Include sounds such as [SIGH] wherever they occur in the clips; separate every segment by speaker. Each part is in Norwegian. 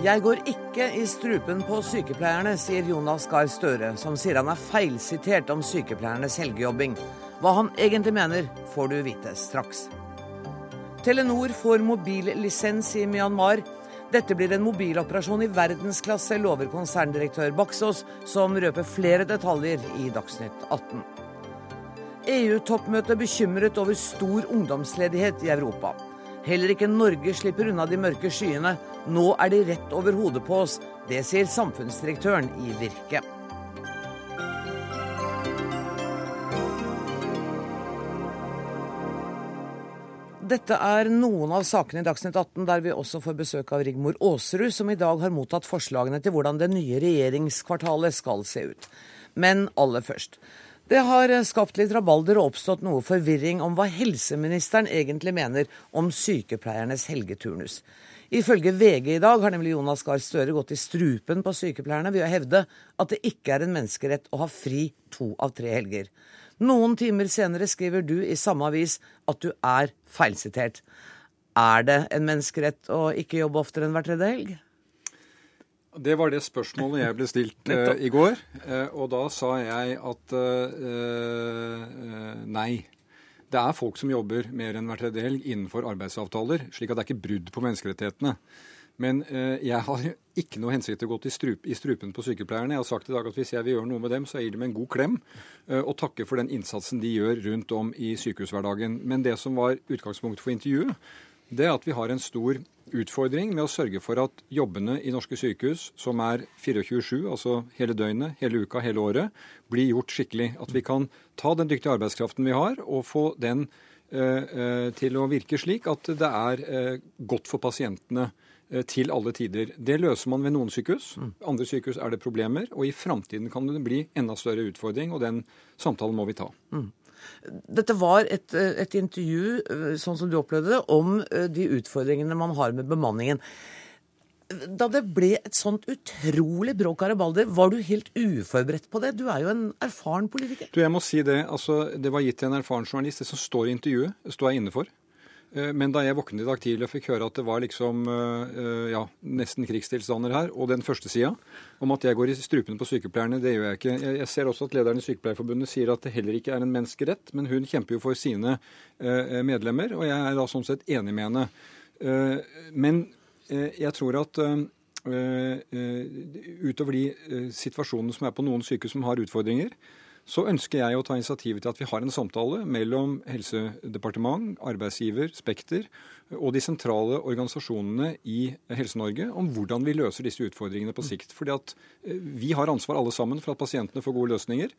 Speaker 1: Jeg går ikke i strupen på sykepleierne, sier Jonas Gahr Støre, som sier han er feilsitert om sykepleiernes helgejobbing. Hva han egentlig mener, får du vite straks. Telenor får mobillisens i Myanmar. Dette blir en mobiloperasjon i verdensklasse, lover konserndirektør Baksås, som røper flere detaljer i Dagsnytt 18. EU-toppmøte bekymret over stor ungdomsledighet i Europa. Heller ikke Norge slipper unna de mørke skyene. Nå er de rett over hodet på oss. Det sier samfunnsdirektøren i Virke. Dette er noen av sakene i Dagsnytt 18 der vi også får besøk av Rigmor Aasrud, som i dag har mottatt forslagene til hvordan det nye regjeringskvartalet skal se ut. Men aller først. Det har skapt litt rabalder og oppstått noe forvirring om hva helseministeren egentlig mener om sykepleiernes helgeturnus. Ifølge VG i dag har nemlig Jonas Gahr Støre gått i strupen på sykepleierne ved å hevde at det ikke er en menneskerett å ha fri to av tre helger. Noen timer senere skriver du i samme avis at du er feilsitert. Er det en menneskerett å ikke jobbe oftere enn hver tredje helg?
Speaker 2: Det var det spørsmålet jeg ble stilt [LAUGHS] uh, i går. Uh, og da sa jeg at uh, nei. Det er folk som jobber mer enn hver tredje helg innenfor arbeidsavtaler. slik at det er ikke brudd på menneskerettighetene. Men jeg har ikke noe hensikt til å gå til strup, i strupen på sykepleierne. Jeg har sagt i dag at hvis jeg vil gjøre noe med dem, så jeg gir dem en god klem og takker for den innsatsen de gjør rundt om i sykehushverdagen. Men det som var utgangspunktet for intervjuet, det er at vi har en stor utfordring med å sørge for at jobbene i norske sykehus, som er 24-7, altså hele døgnet, hele uka, hele året, blir gjort skikkelig. At vi kan ta den dyktige arbeidskraften vi har, og få den eh, til å virke slik at det er eh, godt for pasientene til alle tider. Det løser man ved noen sykehus. Andre sykehus er det problemer. Og i framtiden kan det bli enda større utfordring, og den samtalen må vi ta. Mm.
Speaker 1: Dette var et, et, intervju, eh, sånn som du opplevde det, om eh, de utfordringene man har med bemanningen. Da det ble et sånt utrolig bråk av rabalder, var du helt uforberedt på det? Du er jo en erfaren politiker.
Speaker 2: Du, jeg må si Det altså, det var gitt til en erfaren journalist. Det som står i intervjuet, står jeg inne for. Eh, men da jeg våknet i dag tidlig og fikk høre at det var liksom, eh, ja, nesten krigstilstander her, og den første sida om at jeg går i strupene på sykepleierne, det gjør jeg ikke. Jeg ser også at lederen i Sykepleierforbundet sier at det heller ikke er en menneskerett, men hun kjemper jo for sine eh, medlemmer, og jeg er da sånn sett enig med henne. Men jeg tror at utover de situasjonene som er på noen sykehus som har utfordringer, så ønsker jeg å ta initiativet til at vi har en samtale mellom Helsedepartement, arbeidsgiver, Spekter og de sentrale organisasjonene i Helse-Norge om hvordan vi løser disse utfordringene på sikt. Fordi at eh, vi har ansvar alle sammen for at pasientene får gode løsninger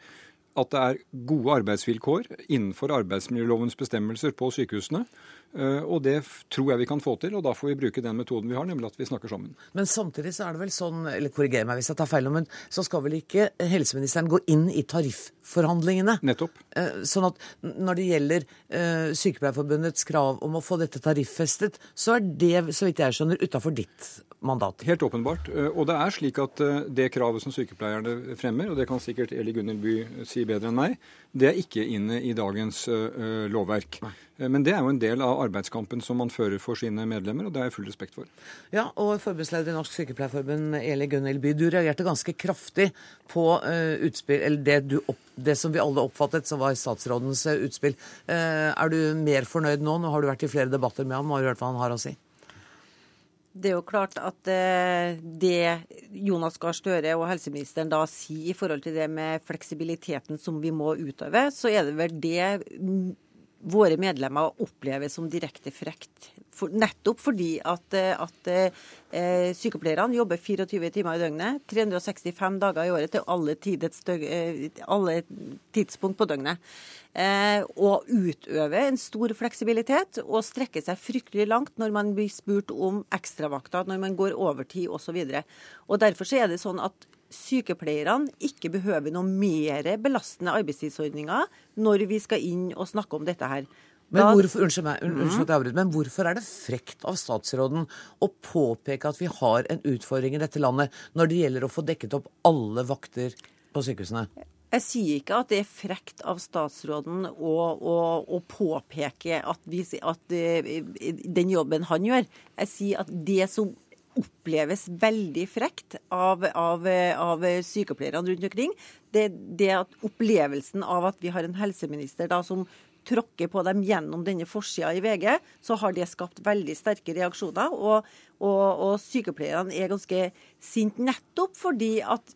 Speaker 2: at det er gode arbeidsvilkår innenfor arbeidsmiljølovens bestemmelser på sykehusene. Eh, og det tror jeg vi kan få til, og da får vi bruke den metoden vi har, nemlig at vi snakker sammen.
Speaker 1: Men samtidig så er det vel sånn, eller korriger meg hvis jeg tar feil, men så skal vel ikke helseministeren gå inn i tariffforhandlingene?
Speaker 2: Nettopp.
Speaker 1: Eh, sånn at når det gjelder eh, Sykepleierforbundets krav om å få dette tariffestet, så er det, så vidt jeg skjønner, utafor ditt mandat?
Speaker 2: Helt åpenbart. Og det er slik at det kravet som sykepleierne fremmer, og det kan sikkert Eli Gunnhild By si bedre enn meg, det er ikke inne i dagens uh, lovverk. Nei. Men det er jo en del av arbeidskampen som man fører for sine medlemmer, og det har jeg full respekt for.
Speaker 1: Ja, og forbundsleder i Norsk Sykepleierforbund, Eli Gunhild By, du reagerte ganske kraftig på utspill, eller det, du, det, som vi alle oppfattet som var statsrådens utspill. er du mer fornøyd nå? Nå har du vært i flere debatter med ham og hørt hva han har å si.
Speaker 3: Det er jo klart at eh, det Jonas Gahr Støre og helseministeren da sier i forhold til det med fleksibiliteten som vi må utøve, så er det vel det våre medlemmer opplever som direkte frekt. For, nettopp fordi at, eh, at eh, sykepleierne jobber 24 timer i døgnet, 365 dager i året til alle, døg, eh, alle tidspunkt på døgnet eh, og utøver en stor fleksibilitet og strekker seg fryktelig langt når man blir spurt om ekstravakter, når man går overtid osv. Derfor så er det sånn at sykepleierne ikke behøver noe mer belastende arbeidstidsordninger når vi skal inn og snakke om dette her.
Speaker 1: Men hvorfor, unnskyld meg, unnskyld meg avbryter, men hvorfor er det frekt av statsråden å påpeke at vi har en utfordring i dette landet når det gjelder å få dekket opp alle vakter på sykehusene?
Speaker 3: Jeg sier ikke at det er frekt av statsråden å, å, å påpeke at, vi, at, eh, den jobben han gjør. Jeg sier at det som oppleves veldig frekt av, av, av sykepleierne rundt omkring, det, det at opplevelsen av at vi har en helseminister da som tråkker på dem gjennom denne forsida i VG, så har det skapt veldig sterke reaksjoner. Og, og, og sykepleierne er ganske sinte nettopp fordi at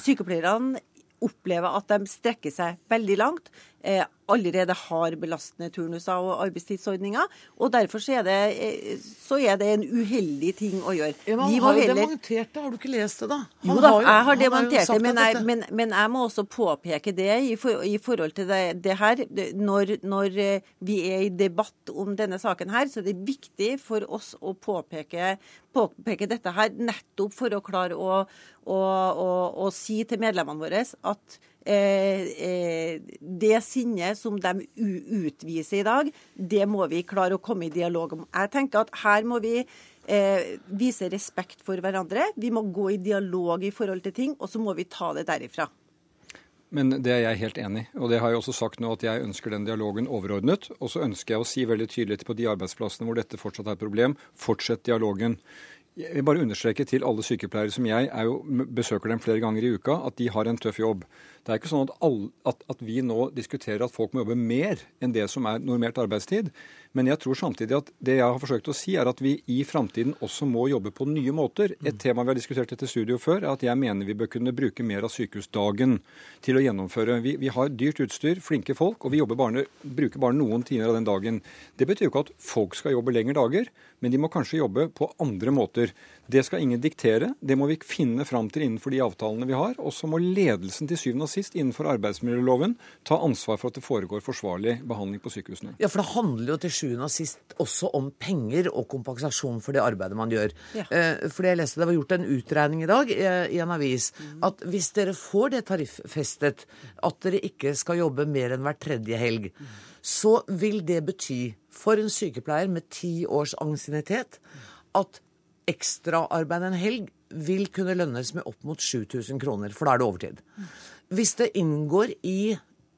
Speaker 3: sykepleierne opplever at de strekker seg veldig langt. Eh, allerede har belastende turnuser og arbeidstidsordninger. og Derfor så er, det, eh, så er det en uheldig ting å gjøre.
Speaker 1: Ja, han har jo heller... demontert det, har du ikke lest det, da?
Speaker 3: Han jo da, har jo, jeg har demontert det, men jeg, men, men jeg, må også påpeke det i, for, i forhold til det, det her. Når, når, eh, vi er i debatt om denne saken her, så er det viktig for oss å påpeke, påpeke dette her nettopp for å klare å, å, å, å si til medlemmene våre at det sinnet som de utviser i dag, det må vi klare å komme i dialog om. Jeg tenker at her må vi eh, vise respekt for hverandre. Vi må gå i dialog i forhold til ting, og så må vi ta det derifra.
Speaker 2: Men det er jeg helt enig i. Og det har jeg også sagt nå at jeg ønsker den dialogen overordnet. Og så ønsker jeg å si veldig tydelig på de arbeidsplassene hvor dette fortsatt er et problem, fortsett dialogen. Jeg vil bare understreke til alle sykepleiere som jeg jo, besøker dem flere ganger i uka, at de har en tøff jobb. Det er ikke sånn at, alle, at, at, vi nå diskuterer at folk må jobbe mer enn det som er normert arbeidstid. Men jeg tror samtidig at det jeg har forsøkt å si, er at vi i framtiden også må jobbe på nye måter. Et mm. tema vi har diskutert etter studio før, er at jeg mener vi bør kunne bruke mer av sykehusdagen til å gjennomføre. Vi, vi har dyrt utstyr, flinke folk, og vi bare, bruker bare noen timer av den dagen. Det betyr jo ikke at folk skal jobbe lengre dager, men de må kanskje jobbe på andre måter. Det skal ingen diktere. Det må vi finne fram til innenfor de avtalene vi har. Og så må ledelsen til syvende og sist innenfor arbeidsmiljøloven ta ansvar for at det foregår forsvarlig behandling på sykehusene.
Speaker 1: Ja, for det handler jo til sjuende og sist også om penger og kompensasjon for det arbeidet man gjør. Ja. Eh, fordi jeg leste det var gjort en utregning i dag eh, i en avis at hvis dere får det tariffestet at dere ikke skal jobbe mer enn hver tredje helg, så vil det bety for en sykepleier med ti års ansiennitet at ekstraarbeid en helg vil kunne lønnes med opp mot 7000 kroner, for da er det overtid. Hvis det inngår i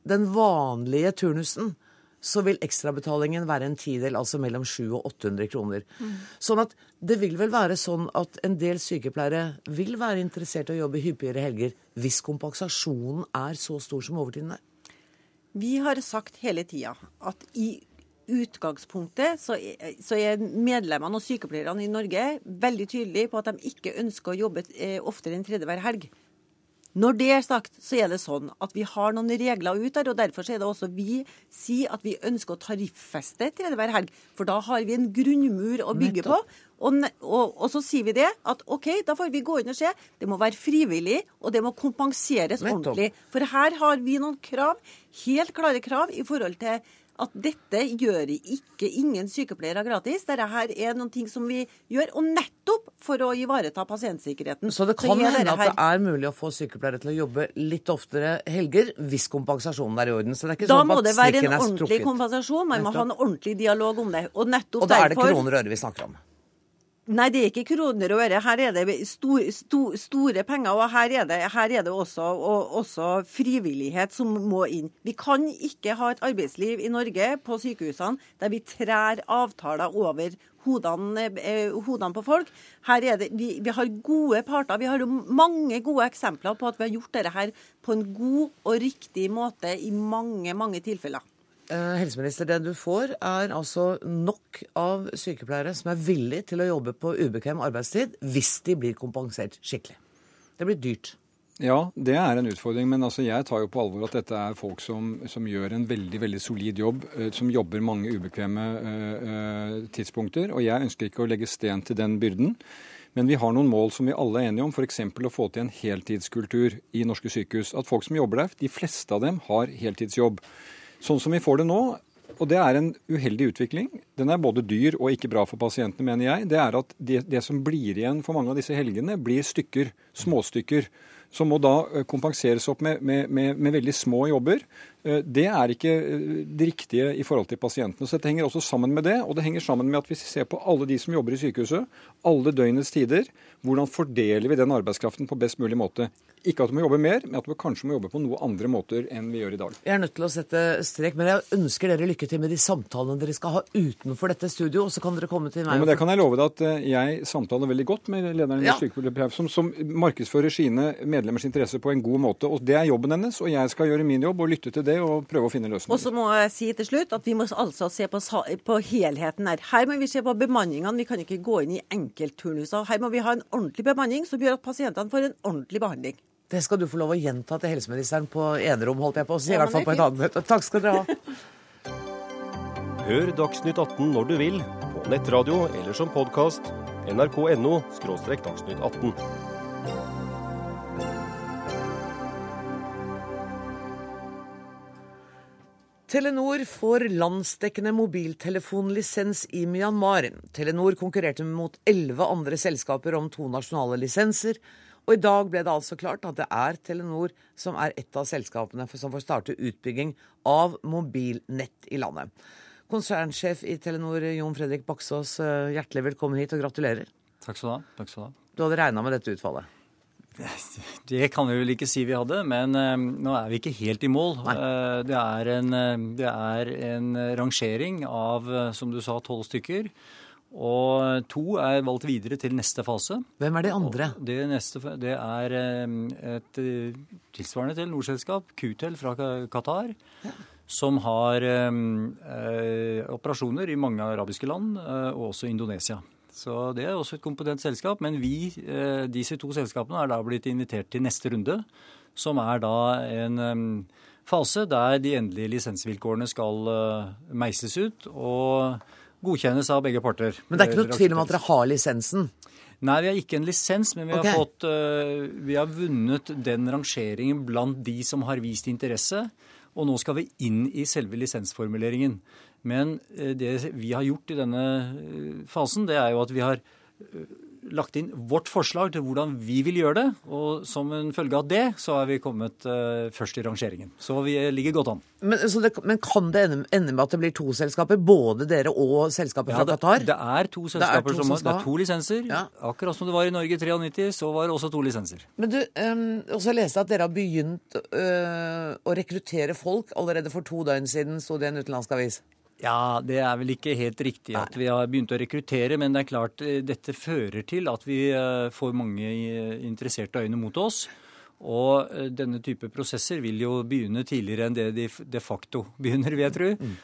Speaker 1: den vanlige turnusen, så vil ekstrabetalingen være en tidel, altså mellom 700 og 800 kroner. Mm. Sånn at det vil vel være sånn at en del sykepleiere vil være interessert i å jobbe hyppigere helger hvis kompensasjonen er så stor som overtiden er?
Speaker 3: Vi har sagt hele tida at i utgangspunktet så er, medlemmene og sykepleierne i Norge veldig tydelige på at de ikke ønsker å jobbe eh, oftere enn tredje hver helg. Når det er sagt, så er det sånn at vi har noen regler ut der, og derfor er det også vi sier at vi ønsker å tariffeste tredje hver helg. For da har vi en grunnmur å bygge på. Og, og, og, så sier vi det, at OK, da får vi gå inn og se. Det må være frivillig, og det må kompenseres ordentlig. For her har vi noen krav, helt klare krav, i forhold til at dette gjør ikke ingen sykepleiere gratis. Dette her er noen ting som vi gjør, og nettopp for å ivareta pasientsikkerheten.
Speaker 1: Så det kan så hende at det er mulig å få sykepleiere til å jobbe litt oftere helger, hvis kompensasjonen er i orden. Så det er ikke
Speaker 3: da
Speaker 1: sånn
Speaker 3: må det være en ordentlig kompensasjon. Man må ha en ordentlig dialog om det. Og nettopp
Speaker 1: Og da er det kroner og øre vi snakker om?
Speaker 3: Nei, det er ikke kroner og øre. Her er det stor, stor, store penger. Og her er det, her er det også, også, frivillighet som må inn. Vi kan ikke ha et arbeidsliv i Norge på sykehusene der vi trær avtaler over hodene, eh, hodene på folk. Her er det, vi, vi, har gode parter. Vi har mange gode eksempler på at vi har gjort dette her på en god og riktig måte i mange, mange tilfeller.
Speaker 1: Eh, helseminister, det du får, er altså nok av sykepleiere som er villige til å jobbe på ubekvem arbeidstid hvis de blir kompensert skikkelig. Det blir dyrt.
Speaker 2: Ja, det er en utfordring. Men altså, jeg tar jo på alvor at dette er folk som, som gjør en veldig veldig solid jobb. Eh, som jobber mange ubekvemme uh, tidspunkter. Og jeg ønsker ikke å legge sten til den byrden. Men vi har noen mål som vi alle er enige om, f.eks. å få til en heltidskultur i norske sykehus. At folk som jobber der, de fleste av dem har heltidsjobb. Sånn som vi får det nå, og det er en uheldig utvikling, den er både dyr og ikke bra for pasientene, mener jeg, det er at det, det som blir igjen for mange av disse helgene, blir stykker, småstykker som må da kompenseres opp med, med, med, med veldig små jobber. Eh, det er ikke eh, det riktige i forhold til pasientene. Så dette henger også sammen med det. Og det henger sammen med at hvis vi ser på alle de som jobber i sykehuset, alle døgnets tider, hvordan fordeler vi den arbeidskraften på best mulig måte? Ikke at du må jobbe mer, men at du kanskje må jobbe på noe andre måter enn vi gjør i dag.
Speaker 1: Jeg er nødt til å sette strek, men jeg ønsker dere lykke til med de samtalene dere skal ha utenfor dette studio, og så kan dere komme til meg.
Speaker 2: Ja, men det kan jeg love deg at eh, jeg samtaler veldig godt med lederen i ja. Sykepleierforbundet, som, som markedsfører sine medlemmers interesser på en god måte. Og det er jobben hennes, og jeg skal gjøre min jobb og lytte til det og prøve å finne løsninger.
Speaker 3: Og så må jeg si til slutt at vi må altså se på, på helheten her. Her må vi se på bemanningene. Vi kan ikke gå inn i enkeltturnuser. Her må vi ha en ordentlig bemanning som gjør at pasientene får en ordentlig behandling.
Speaker 1: Det skal du få lov å gjenta til helseministeren på enerom, holdt jeg på å si. I hvert fall på et annet møte. Takk skal dere ha. [LAUGHS]
Speaker 4: Hør Dagsnytt 18 når du vil, på nettradio eller som podkast. nrk.no – dagsnytt 18.
Speaker 1: Telenor får landsdekkende mobiltelefonlisens i Myanmar. Telenor konkurrerte mot elleve andre selskaper om to nasjonale lisenser. Og i dag ble det altså klart at det er Telenor som er et av selskapene som får starte utbygging av mobilnett i landet. Konsernsjef i Telenor Jon Fredrik Baksås, eh, hjertelig velkommen hit og gratulerer.
Speaker 5: Takk skal du ha. Takk skal Du ha.
Speaker 1: Du hadde regna med dette utfallet?
Speaker 5: Det kan vi vel ikke si vi hadde, men uh, nå er vi ikke helt i mål. Uh, det, er en, uh, det, er en, rangering av, som du sa, tolv stykker. Og to er valgt videre til neste fase.
Speaker 1: Hvem er de andre?
Speaker 5: Det, neste, det er et tilsvarende til Nordselskap, Qtel fra Qatar, ja. som har eh, operasjoner i mange arabiske land, eh, og også Indonesia. Så det er også et kompetent selskap. Men vi, eh, disse to selskapene, er da blitt invitert til neste runde, som er da en fase der de endelige lisensvilkårene skal meises ut. og godkjennes av begge parter.
Speaker 1: Men det er ikke noe tvil om at dere har lisensen?
Speaker 5: Nei, vi har ikke en lisens, men vi har, fått, vi har vunnet den rangeringen blant de som har vist interesse. Og nå skal vi inn i selve lisensformuleringen. Men uh, det vi har gjort i denne eh, fasen, det er jo at vi har uh, lagt inn vårt forslag til hvordan vi vil gjøre det. Og som en følge av det, så er vi kommet uh, først i rangeringen. Så vi ligger godt an.
Speaker 1: Men, det, men kan det ende, ende, med at det blir to selskaper? Både dere og selskapet fra Qatar?
Speaker 5: Det, er to selskaper. Det er to, som, som det er to lisenser. Ja. Akkurat som det var i Norge i 93, så var det også to lisenser.
Speaker 1: Men du, um, også leste jeg at dere har begynt uh, å rekruttere folk allerede for to døgn siden, sto det i en utenlandsk avis.
Speaker 5: Ja, det er vel ikke helt riktig at vi har begynt å rekruttere, men det er klart eh, dette fører til at vi eh, får mange eh, interesserte øyne mot oss. Og denne type prosesser vil jo begynne tidligere enn det de de facto [LAUGHS] begynner, vil jeg tro. Mm.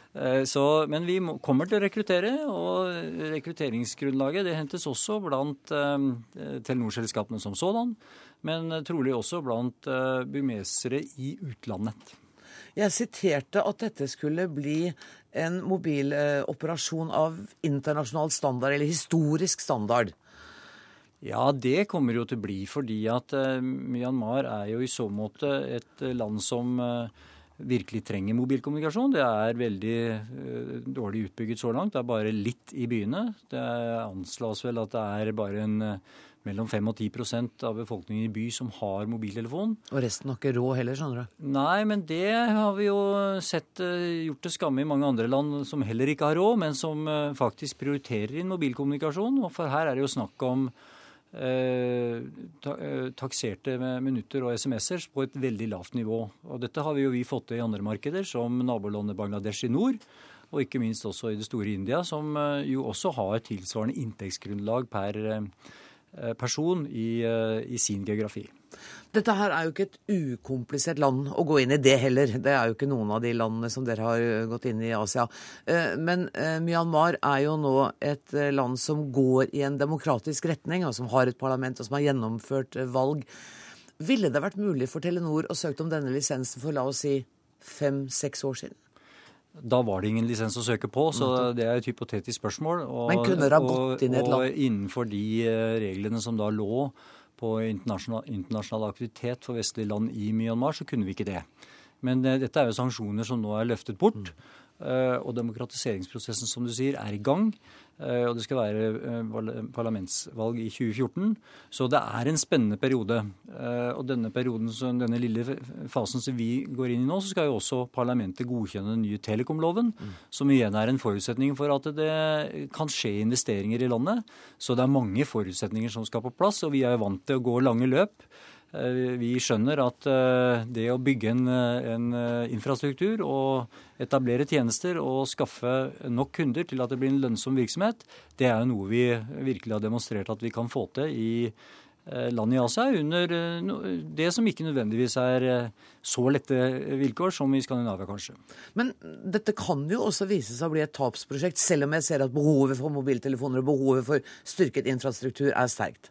Speaker 5: Så, men vi må, kommer til å rekruttere, og rekrutteringsgrunnlaget det hentes også blant eh, Telenor-selskapene som sådan, men trolig også blant eh, bymesere i utlandet.
Speaker 1: Jeg siterte at dette skulle bli en mobiloperasjon av internasjonal standard, eller historisk standard.
Speaker 5: Ja, det kommer jo til å bli, fordi at uh, Myanmar er jo i så måte et land som uh, virkelig trenger mobilkommunikasjon. Det er veldig dårlig utbygget så langt. Det er bare litt i byene. Det anslås vel at det er bare en mellom 5 og 10% av befolkningen i by som har mobiltelefon.
Speaker 1: Og resten har ikke råd heller, skjønner du?
Speaker 5: Nei, men det har vi jo sett eh, gjort til skamme i mange andre land som heller ikke har råd, men som eh, faktisk prioriterer inn mobilkommunikasjon. Og for her er det jo snakk om eh, eh takserte minutter og SMS-er på et veldig lavt nivå. Og dette har vi jo vi fått til i andre markeder, som nabolandet Bangladesh i nord. Og ikke minst også i det store India, som jo også har tilsvarende inntektsgrunnlag per person i, eh, i, sin geografi.
Speaker 1: Dette her er jo ikke et ukomplisert land å gå inn i, det heller. Det er jo ikke noen av de landene som dere har eh, gått inn i Asia. Men Myanmar er jo nå et land som går i en demokratisk retning, og som har et parlament og som har gjennomført valg. Ville det vært mulig for Telenor å søke om denne lisensen for la oss si fem-seks år siden?
Speaker 5: Da var det ingen lisens å søke på, så det er et hypotetisk spørsmål.
Speaker 1: Og, Men kunne dere ha gått inn i et land?
Speaker 5: Og innenfor de eh, reglene som da lå på internasjonal, internasjonal aktivitet for vestlige land i Myanmar, så kunne vi ikke det. Men uh, dette er jo sanksjoner som nå er løftet bort. Mm. Og demokratiseringsprosessen, som du sier, er i gang. Og det skal være parlamentsvalg i 2014. Så det er en spennende periode. Og denne perioden, denne lille fasen som vi går inn i nå, så skal jo også parlamentet godkjenne den nye telekomloven. Mm. Som igjen er en forutsetning for at det kan skje investeringer i landet. Så det er mange forutsetninger som skal på plass, og vi er vant til å gå lange løp. Eh, vi skjønner at eh, det å bygge en, eh, en, infrastruktur og etablere tjenester og skaffe nok kunder til at det blir en lønnsom virksomhet, det er jo noe vi virkelig har demonstrert at vi kan få til i land i Asia under det som ikke nødvendigvis er så lette vilkår som i Skandinavia, kanskje.
Speaker 1: Men dette kan jo også vise seg å bli et tapsprosjekt, selv om jeg ser at behovet for mobiltelefoner og behovet for styrket infrastruktur er sterkt?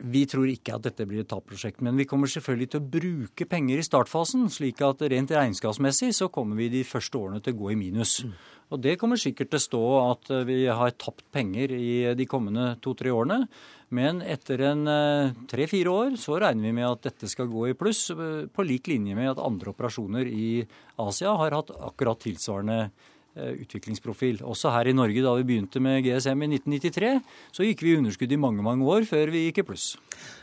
Speaker 5: Vi tror ikke at dette blir et tapprosjekt, men vi kommer selvfølgelig til å bruke penger i startfasen, slik at rent regnskapsmessig så kommer vi de første årene til å gå i minus. Mm. Og det kommer sikkert til å stå at vi har tapt penger i de kommende to-tre årene. Men etter en eh, tre-fire år så regner vi med at dette skal gå i pluss, eh, på lik linje med at andre operasjoner i Asia har hatt akkurat tilsvarende Eh, utviklingsprofil. Også her i Norge, da vi begynte med GSM i 1993, så gikk vi i underskudd i mange mange år før vi gikk i pluss.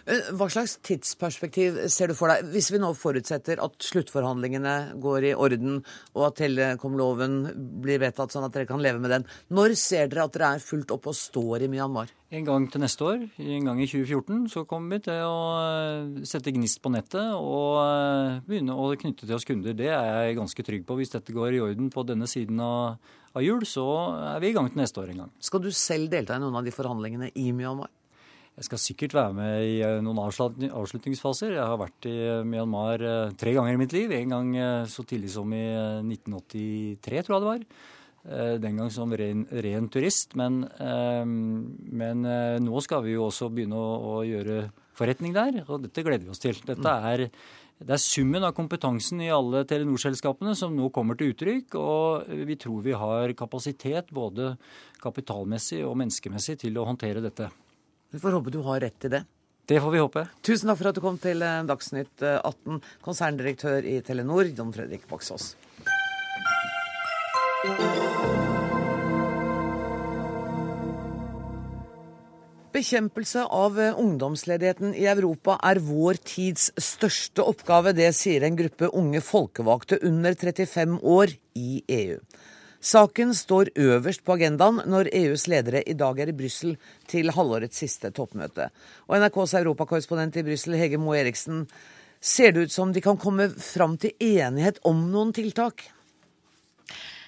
Speaker 1: Eh, hva slags tidsperspektiv ser du for deg, hvis vi nå forutsetter at sluttforhandlingene går i orden, og at telekomloven blir vedtatt sånn at dere kan leve med den. Når ser dere at dere er fullt opp og står i Myanmar?
Speaker 5: En gang til neste år, en gang i 2014, så kommer vi til å eh, sette gnist på nettet og eh, begynne å knytte til oss kunder. Det er jeg ganske trygg på. Hvis dette går i orden på denne siden av, av jul, så er vi i gang til neste år en gang.
Speaker 1: Skal du selv delta i noen av de forhandlingene i Myanmar?
Speaker 5: Jeg skal sikkert være med i eh, noen avslutningsfaser. Jeg har vært i Myanmar tre ganger i mitt liv. En gang så tidlig som i 1983, tror jeg det var. Eh, den gang som ren, ren turist. Men, eh, men, eh, nå skal vi jo også begynne å, å, gjøre forretning der, og dette gleder vi oss til. Dette mm. er, det er summen av kompetansen i alle Telenor-selskapene som nå kommer til uttrykk, og vi tror vi har kapasitet både kapitalmessig og menneskemessig til å håndtere dette.
Speaker 1: Vi får håpe du har rett i det.
Speaker 5: Det får vi håpe.
Speaker 1: Tusen takk for at du kom til Dagsnytt 18, konserndirektør i Telenor, Don Fredrik Baksås. Bekjempelse av ungdomsledigheten i Europa er vår tids største oppgave. Det sier en gruppe unge folkevalgte under 35 år i EU. Saken står øverst på agendaen når EUs ledere i dag er i Brussel til halvårets siste toppmøte. Og NRKs europakorrespondent i Brussel, Hege Moe Eriksen, ser det ut som de kan komme fram til enighet om noen tiltak?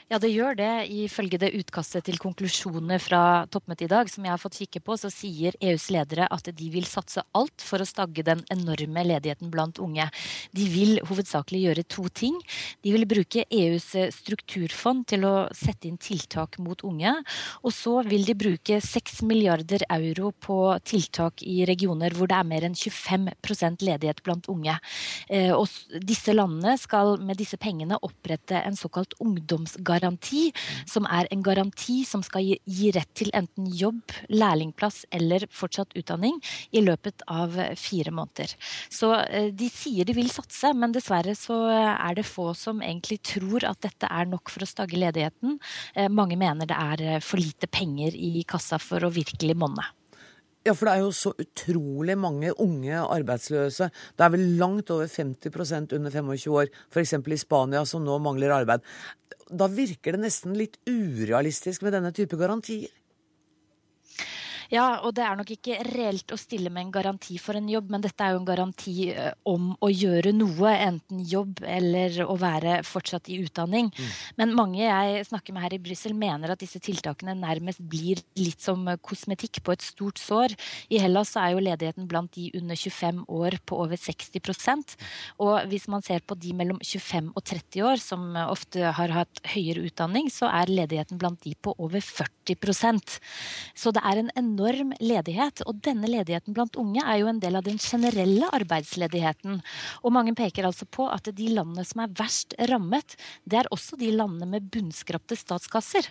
Speaker 6: Ja, det gjør det. Ifølge det utkastet til konklusjoner fra toppmøtet i dag, som jeg har fått kikke på, så sier EUs ledere at de vil satse alt for å stagge den enorme ledigheten blant unge. De vil hovedsakelig gjøre to ting. De vil bruke EUs strukturfond til å sette inn tiltak mot unge. Og så vil de bruke 6 milliarder euro på tiltak i regioner hvor det er mer enn 25% ledighet blant unge. Eh, og disse landene skal med disse pengene opprette en såkalt ungdomsgaranti garanti, som er en garanti som skal gi, gi rett til enten jobb, lærlingplass eller fortsatt utdanning i løpet av fire måneder. Så eh, de sier de vil satse, men dessverre så er det få som egentlig tror at dette er nok for å stagge ledigheten. Eh, mange mener det er eh, for lite penger i kassa for å virkelig monne.
Speaker 1: Ja, for det er jo så utrolig mange unge arbeidsløse. Det er vel langt over 50% under 25 år, f.eks. i Spania, som nå mangler arbeid da virker det nesten litt urealistisk med denne type garantier.
Speaker 6: Ja, og det er nok ikke reelt å stille med en garanti for en jobb, men dette er jo en garanti eh, om å gjøre noe, enten jobb eller å være fortsatt i utdanning. Mm. Men mange jeg snakker med her i Brussel, mener at disse tiltakene nærmest blir litt som kosmetikk på et stort sår. I Hellas er jo ledigheten blant de under 25 år på over 60% Og hvis man ser på de mellom 25 og 30 år, som ofte har hatt høyere utdanning, så er ledigheten blant de på over 40% Så det er en enorm enorm ledighet. Og denne ledigheten blant unge er jo en del av den generelle arbeidsledigheten. Og mange peker altså på at de landene som er verst rammet, det er også de landene med bunnskrapte statskasser.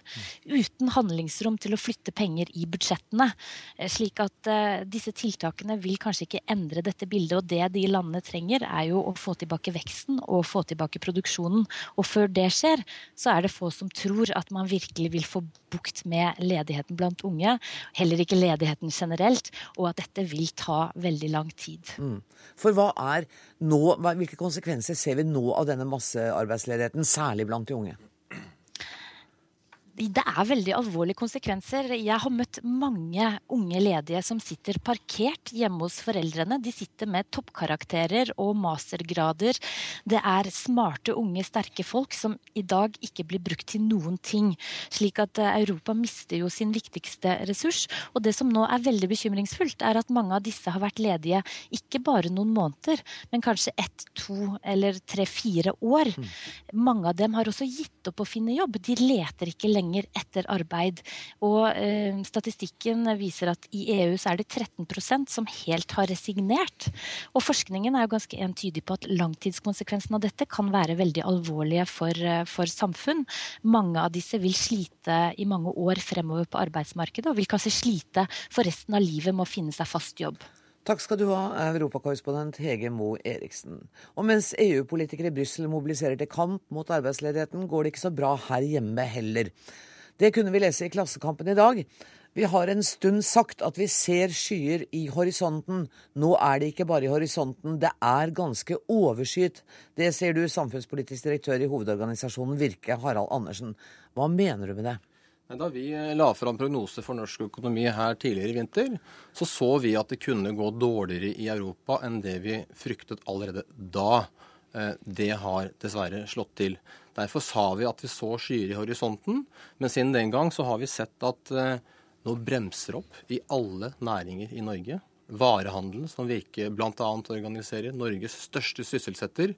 Speaker 6: Uten handlingsrom til å flytte penger i budsjettene. Eh, slik at uh, disse tiltakene vil kanskje ikke endre dette bildet. Og det de landene trenger, er jo å få tilbake veksten og få tilbake produksjonen. Og før det skjer, så er det få som tror at man virkelig vil få bukt med ledigheten blant unge. Heller ikke ledigheten generelt, og at dette vil ta veldig lang tid. Mm.
Speaker 1: For hva er nå, hvilke konsekvenser ser vi nå av denne massearbeidsledigheten, særlig blant de unge?
Speaker 6: Det er veldig alvorlige konsekvenser. Jeg har møtt mange unge ledige som sitter parkert hjemme hos foreldrene. De sitter med toppkarakterer og mastergrader. Det er smarte, unge, sterke folk som i dag ikke blir brukt til noen ting. Slik at eh, Europa mister jo sin viktigste ressurs. Og det som nå er veldig bekymringsfullt, er at mange av disse har vært ledige ikke bare noen måneder, men kanskje ett, to eller tre-fire år. Mm. Mange av dem har også gitt opp å finne jobb. De leter ikke lenger lenger etter arbeid. Og eh, statistikken viser at i EU så er det 13% som helt har resignert. Og forskningen er jo ganske entydig på at langtidskonsekvensen av dette kan være veldig alvorlige for, eh, for samfunn. Mange av disse vil slite i mange år fremover på arbeidsmarkedet, og vil kanskje slite for resten av livet med å finne seg fast jobb.
Speaker 1: Takk skal du ha, europakorrespondent Hege Moe Eriksen. Og mens EU-politikere i Brussel mobiliserer til kamp mot arbeidsledigheten, går det ikke så bra her hjemme heller. Det kunne vi lese i Klassekampen i dag. Vi har en stund sagt at vi ser skyer i horisonten. Nå er det ikke bare i horisonten, det er ganske overskyet. Det ser du, samfunnspolitisk direktør i hovedorganisasjonen Virke, Harald Andersen. Hva mener du med det?
Speaker 7: Da vi eh, la fram prognoser for norsk økonomi her tidligere i vinter, så så vi at det kunne gå dårligere i Europa enn det vi fryktet allerede da. Eh, det har dessverre slått til. Derfor sa vi at vi så skyer i horisonten, men siden den gang så har vi sett at eh, nå bremser opp i alle næringer i Norge. Varehandelen, som Virke bl.a. organiserer, Norges største sysselsetter,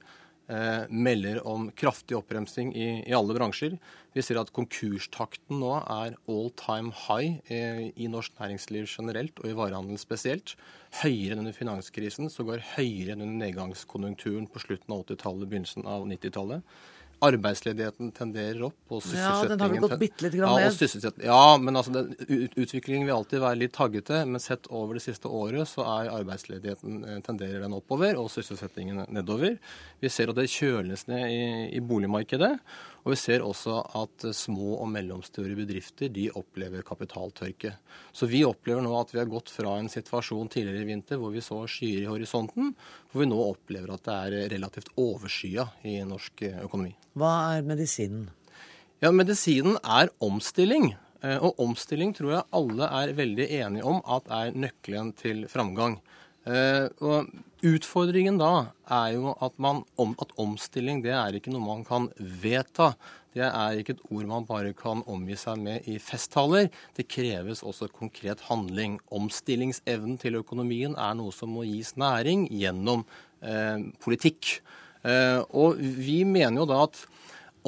Speaker 7: melder om kraftig oppbremsing i, i, alle bransjer. Vi ser at konkurstakten nå er all time high eh, i norsk næringsliv generelt, og i varehandelen spesielt. Høyere enn under finanskrisen, sågar høyere enn under nedgangskonjunkturen på slutten av 80-tallet, begynnelsen av 90-tallet. Arbeidsledigheten tenderer opp.
Speaker 1: Og ja, den har gått bitte litt grann
Speaker 7: ned. Ja, ja, men altså, den, utviklingen vil alltid være litt taggete. Men sett over det siste året så er arbeidsledigheten eh, tenderer den oppover, og sysselsettingen nedover. Vi ser at det kjøles ned i, i boligmarkedet. Og vi ser også at små og mellomstore bedrifter de opplever kapitaltørke. Så vi opplever nå at vi har gått fra en situasjon tidligere i vinter hvor vi så skyer i horisonten, hvor vi nå opplever at det er relativt overskya i norsk økonomi.
Speaker 1: Hva er medisinen?
Speaker 7: Ja, Medisinen er omstilling. Eh, og omstilling tror jeg alle er veldig enige om at er nøkkelen til framgang. Eh, og Utfordringen da er jo at, man, at, omstilling det er ikke noe man kan vedta. Det er ikke et ord man bare kan omgi seg med i festtaler. Det kreves også konkret handling. Omstillingsevnen til økonomien er noe som må gis næring gjennom eh, politikk. Eh, og vi mener jo da at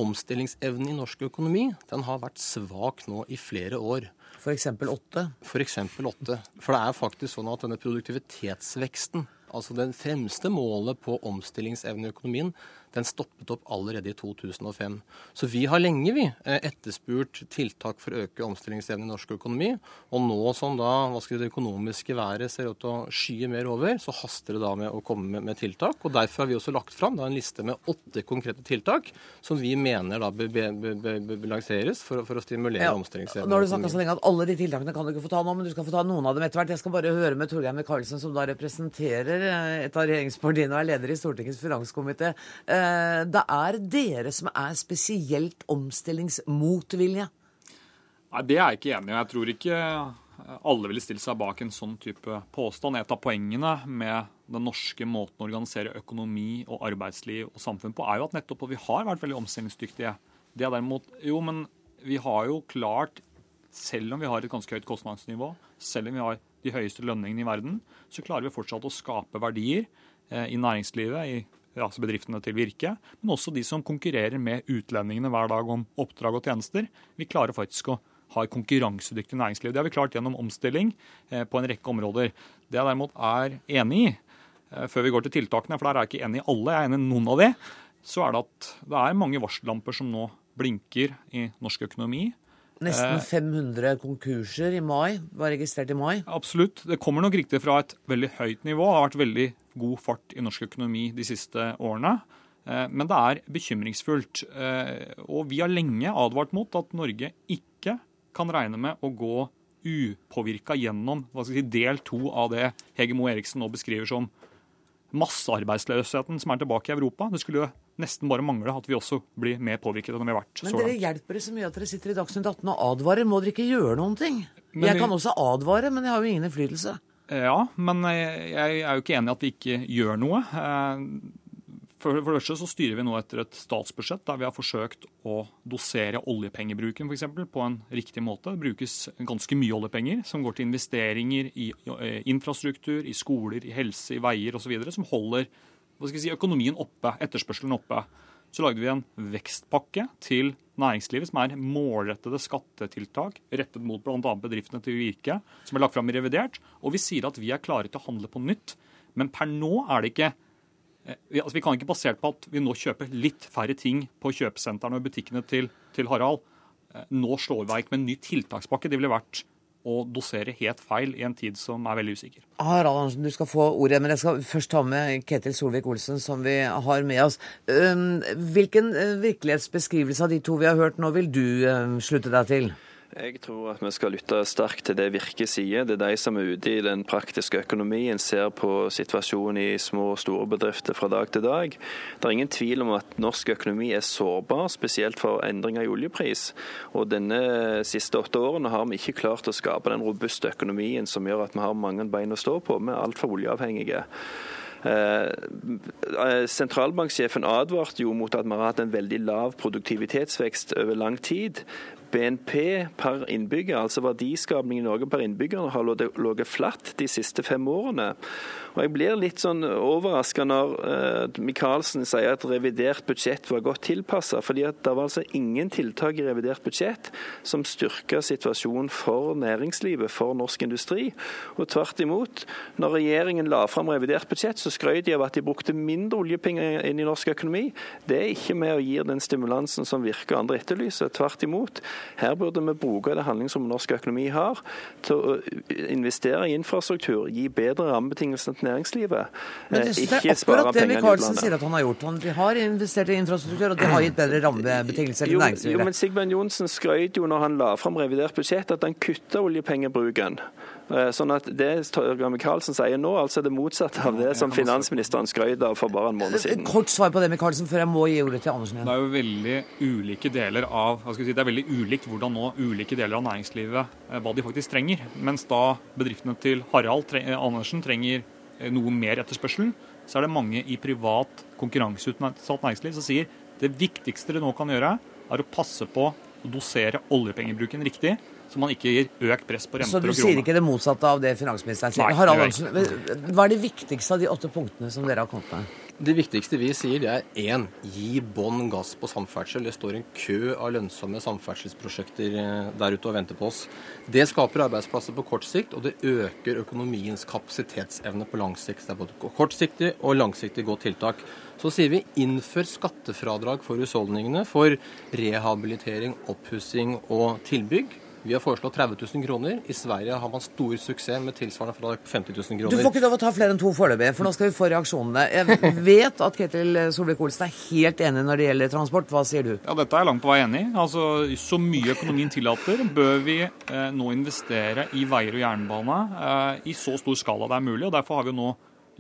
Speaker 7: omstillingsevnen i norsk økonomi den har vært svak nå i flere år.
Speaker 1: F.eks. åtte?
Speaker 7: F.eks. åtte. For det er faktisk sånn at denne produktivitetsveksten, altså den fremste målet på omstillingsevne i økonomien, den stoppet opp allerede i 2005. Så vi har lenge vi eh, etterspurt tiltak for å øke omstillingsevnen i norsk økonomi. Og nå som da det økonomiske været ser ut til å skye mer over, så haster det da med å komme med, med tiltak. Og Derfor har vi også lagt fram da, en liste med åtte konkrete tiltak som vi mener da bør lanseres for, for, å stimulere ja, omstillingsevnen.
Speaker 1: Nå har du snakka så lenge at alle de tiltakene kan du ikke få ta nå, men du skal få ta noen av dem etter hvert. Jeg skal bare høre med Torgeir Micaelsen, som da representerer eh, et av regjeringspartiene og er leder i Stortingets finanskomité. Eh, det er dere som er spesielt omstillingsmotvilje?
Speaker 8: Nei, Det er jeg ikke enig i. Jeg tror ikke alle ville stille seg bak en sånn type påstand. Et av poengene med den norske måten å organisere økonomi og arbeidsliv og samfunn på, er jo at nettopp at vi har vært veldig omstillingsdyktige. Det er derimot Jo, men vi har jo klart, selv om vi har et ganske høyt kostnadsnivå, selv om vi har de høyeste lønningene i verden, så klarer vi fortsatt å skape verdier eh, i næringslivet, i altså bedriftene til Virke, men også de som konkurrerer med utlendingene hver dag om oppdrag og tjenester. Vi klarer faktisk å har konkurransedyktig næringsliv. Det har vi klart gjennom omstilling eh, på en rekke områder. Det jeg derimot er enig i, eh, før vi går til tiltakene, for der er jeg ikke enig i alle, jeg er enig i noen av de, så er det at det er mange varsellamper som nå blinker i norsk økonomi.
Speaker 1: Nesten 500 konkurser i mai, var registrert i mai.
Speaker 8: Absolutt. Det kommer nok riktig fra et veldig høyt nivå. Det har vært veldig god fart i norsk økonomi de siste årene. Men det er bekymringsfullt. Og vi har lenge advart mot at Norge ikke kan regne med å gå upåvirka gjennom si, del to av det Hege Moe Eriksen nå beskriver som massearbeidsløsheten som er tilbake i Europa. Det skulle jo nesten bare mangle at vi også blir mer påvirket enn vi har vært
Speaker 1: Men dere hjelper det så mye at dere sitter i Dagsnytt 18 og advarer. Må dere ikke gjøre noen ting?
Speaker 8: Men
Speaker 1: jeg
Speaker 8: vi-
Speaker 1: kan også advare, men jeg har jo ingen innflytelse.
Speaker 8: Ja, men jeg er jo ikke enig i at vi ikke gjør noe. Eh, For det første så styrer vi nå etter et statsbudsjett der vi har forsøkt å dosere oljepengebruken for eksempel, på en riktig måte. Det brukes ganske mye oljepenger som går til investeringer i infrastruktur, i skoler, i helse, i veier osv. som holder si, økonomien oppe, etterspørselen oppe. Så lagde vi en vekstpakke til næringslivet som er målrettede skattetiltak rettet mot bl.a. bedriftene til Virke, som er lagt fram i revidert. Og vi sier at vi er klare til å handle på nytt. Men per nå er det ikke eh, altså Vi kan ikke basert på at vi nå kjøper litt færre ting på kjøpesentrene og butikkene til, til Harald, eh, nå slår i verk med en ny tiltakspakke. Det ville vært å dosere helt feil i en tid som er veldig usikker.
Speaker 1: Harald Andersen, du skal få ordet, men jeg skal først ta med Ketil Solvik-Olsen, som vi har med oss. Hvilken eh, virkelighetsbeskrivelse av de to vi har hørt nå, vil du slutte deg til?
Speaker 9: Jeg tror at vi skal lytte sterkt til det Virke sier. Det er de som er ute i den praktiske økonomien, ser på situasjonen i små og store bedrifter fra dag til dag. Det er ingen tvil om at norsk økonomi er sårbar, spesielt for endringer i oljepris. Og denne siste åtte årene har vi ikke klart å skape den robuste økonomien som gjør at vi har mange bein å stå på. Vi er altfor oljeavhengige. Eh, Sentralbanksjefen advarte jo mot at vi har hatt en veldig lav produktivitetsvekst over lang tid. BNP per innbygger, altså verdiskapning i Norge per innbygger, har ligget flatt de siste fem årene. Og Jeg blir litt sånn overraska når uh, Micaelsen sier at revidert budsjett var godt tilpassa, fordi at det var altså ingen tiltak i revidert budsjett som styrka situasjonen for næringslivet, for norsk industri. Og tvert imot, når regjeringen la fram revidert budsjett, så skrøt de av at de brukte mindre oljepenger inn i norsk økonomi. Det er ikke med og gir den stimulansen som Virke og andre etterlyser. Tvert imot. Her burde vi bruke det handlingsrommet norsk økonomi har, til å investere i infrastruktur, gi bedre rammebetingelser til næringslivet.
Speaker 1: Men det, det,
Speaker 9: det
Speaker 1: er akkurat det
Speaker 9: penger
Speaker 1: Micaelsen sier at han har gjort. Han har investert i infrastruktur, og det har gitt bedre rammebetingelser til
Speaker 9: Jo, jo, men Sigbjørn Johnsen skrøt jo når han la fram revidert budsjett at han kutta oljepengebruken. Eh, Sånn at det Torgeir Micaelsen sier nå, altså er det motsatte av det som finansministeren skrøt av for bare en måned siden.
Speaker 1: Kort svar på det, Micaelsen, før jeg må gi ordet til Andersen igjen.
Speaker 8: Det er jo veldig ulike deler av hva skal si, Det er veldig ulikt hvordan nå ulike deler av næringslivet eh, hva de faktisk trenger. Mens da bedriftene til Harald tre eh, Andersen trenger eh, noe mer etterspørsel, så er det mange i privat konkurranseutsatt næringsliv som sier det viktigste dere nå kan gjøre, er å passe på å dosere oljepengebruken riktig, så man ikke gir økt press på
Speaker 1: Så du sier ikke det motsatte av det finansministeren sier?
Speaker 8: Nei,
Speaker 1: Harald
Speaker 8: det
Speaker 1: hva er det viktigste av de åtte punktene som dere har kommet med?
Speaker 7: Det viktigste vi sier, det er én gi bånn gass på samferdsel. Det står en kø av lønnsomme samferdselsprosjekter eh, der ute og venter på oss. Det skaper arbeidsplasser på kort sikt, og det øker økonomiens kapasitetsevne på lang sikt. Det er både kortsiktig og langsiktig godt tiltak. Så sier vi innfør skattefradrag for husholdningene for rehabilitering, oppussing og tilbygg. Vi har foreslått 30 000 kroner. I Sverige har man stor suksess med tilsvarende fra 50 000 kroner.
Speaker 1: Du får ikke lov å ta flere enn to foreløpig, for nå skal vi få reaksjonene. Jeg vet at Ketil Solvik-Olsen er helt enig når det gjelder transport. Hva sier du?
Speaker 8: Ja, Dette er jeg langt på vei enig i. Altså, så mye økonomien tillater, bør vi eh, nå investere i veier og jernbane eh, i så stor skala det er mulig. og Derfor har vi nå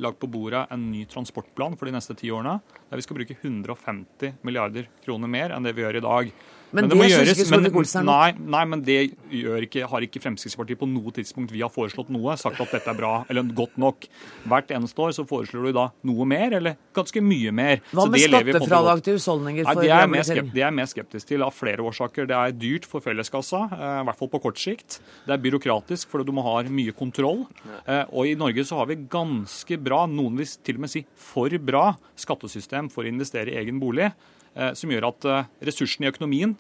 Speaker 8: lagt på bordet en ny transportplan for de neste ti årene, der vi skal bruke 150 milliarder kroner mer enn det vi gjør i dag.
Speaker 1: Men
Speaker 8: men
Speaker 1: det synes
Speaker 8: gjøres-
Speaker 1: ikke
Speaker 8: men-
Speaker 1: Solvik-Olsen
Speaker 8: Nei, nei, men det gjør ikke, har ikke Fremskrittspartiet på noe tidspunkt vi har foreslått noe, sagt at dette er bra eller godt nok. Hvert eneste år så foreslår du da noe mer, eller ganske mye mer.
Speaker 1: Hva med
Speaker 8: det
Speaker 1: skattefradrag til husholdninger
Speaker 8: Nei, det er, jeg mer skeptisk, det er jeg mer skeptisk til av flere årsaker. Det er dyrt for felleskassa, eh, i hvert fall på kort sikt. Det er byråkratisk fordi du må ha mye kontroll. Eh, og i Norge så har vi ganske bra, noen vil til og med si for bra, skattesystem for å investere i egen bolig, som gjør at eh, ressursene i økonomien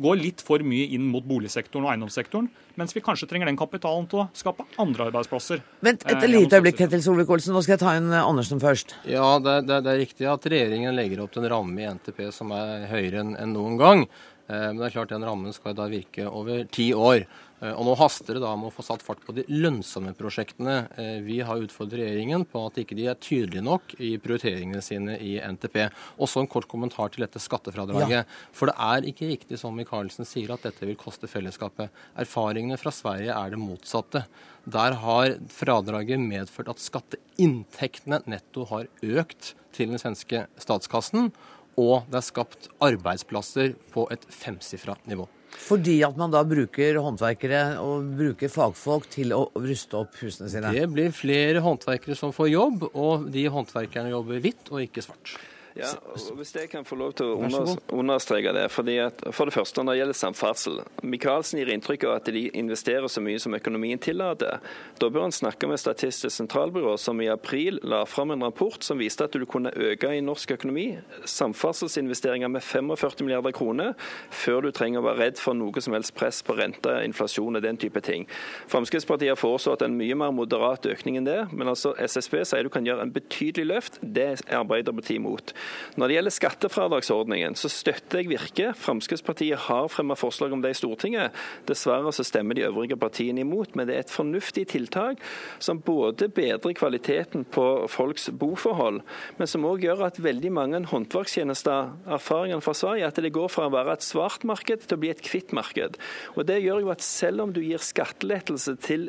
Speaker 8: går litt for mye inn mot boligsektoren og eiendomssektoren, mens vi kanskje trenger den kapitalen til å skape andre arbeidsplasser.
Speaker 1: Vent et
Speaker 8: Eh,
Speaker 1: lite øyeblikk, Ketil Solvik-Olsen. Nå skal jeg ta inn eh, Andersen først.
Speaker 7: Ja, det, det, det er riktig at regjeringen legger opp til en ramme i NTP som er høyere enn enn noen gang. Eh, Men det er klart den rammen skal da virke over ti år. Eh, Og nå haster det da med å få satt fart på de lønnsomme prosjektene. Eh, Vi har utfordret regjeringen på at ikke de er tydelige nok i prioriteringene sine i NTP. Også en kort kommentar til dette skattefradraget. For det er ikke riktig som Michaelsen sier at dette vil koste fellesskapet. Erfaringene fra Sverige er det motsatte. Der har fradraget medført at skatteinntektene netto har økt til den svenske statskassen, og det er skapt arbeidsplasser på et femsifra nivå.
Speaker 1: Fordi at man da bruker håndverkere og bruker fagfolk til å ruste opp husene sine.
Speaker 7: Det blir flere håndverkere som får jobb, og de håndverkerne jobber hvitt og ikke svart.
Speaker 9: Ja, og Hvis jeg kan få lov til å understreke det. fordi at For det første, når det gjelder samferdsel. Michaelsen gir inntrykk av at de investerer så mye som økonomien tillater. Da bør han snakke med Statistisk sentralbyrå, som i april la fram en rapport som viste at du kunne øke i norsk økonomi samferdselsinvesteringer med 45 milliarder kroner før du trenger å være redd for noe som helst press på rente, inflasjon og den type ting. Fremskrittspartiet har foreslått en mye mer moderat økning enn det, men altså SSB sier du kan gjøre en betydelig løft. Det er Arbeiderpartiet imot. Når det gjelder skattefradragsordningen, så støtter jeg Virke. Fremskrittspartiet har fremmet forslag om det i Stortinget. Dessverre så stemmer de øvrige partiene imot, men det er et fornuftig tiltak som både bedrer kvaliteten på folks boforhold, men som òg gjør at veldig mange håndverkstjenester, erfaringene fra Sverige, at det går fra å være et svart marked til å bli et hvitt marked. Og Det gjør jo at selv om du gir skattelettelse til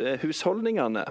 Speaker 9: eh, husholdningene,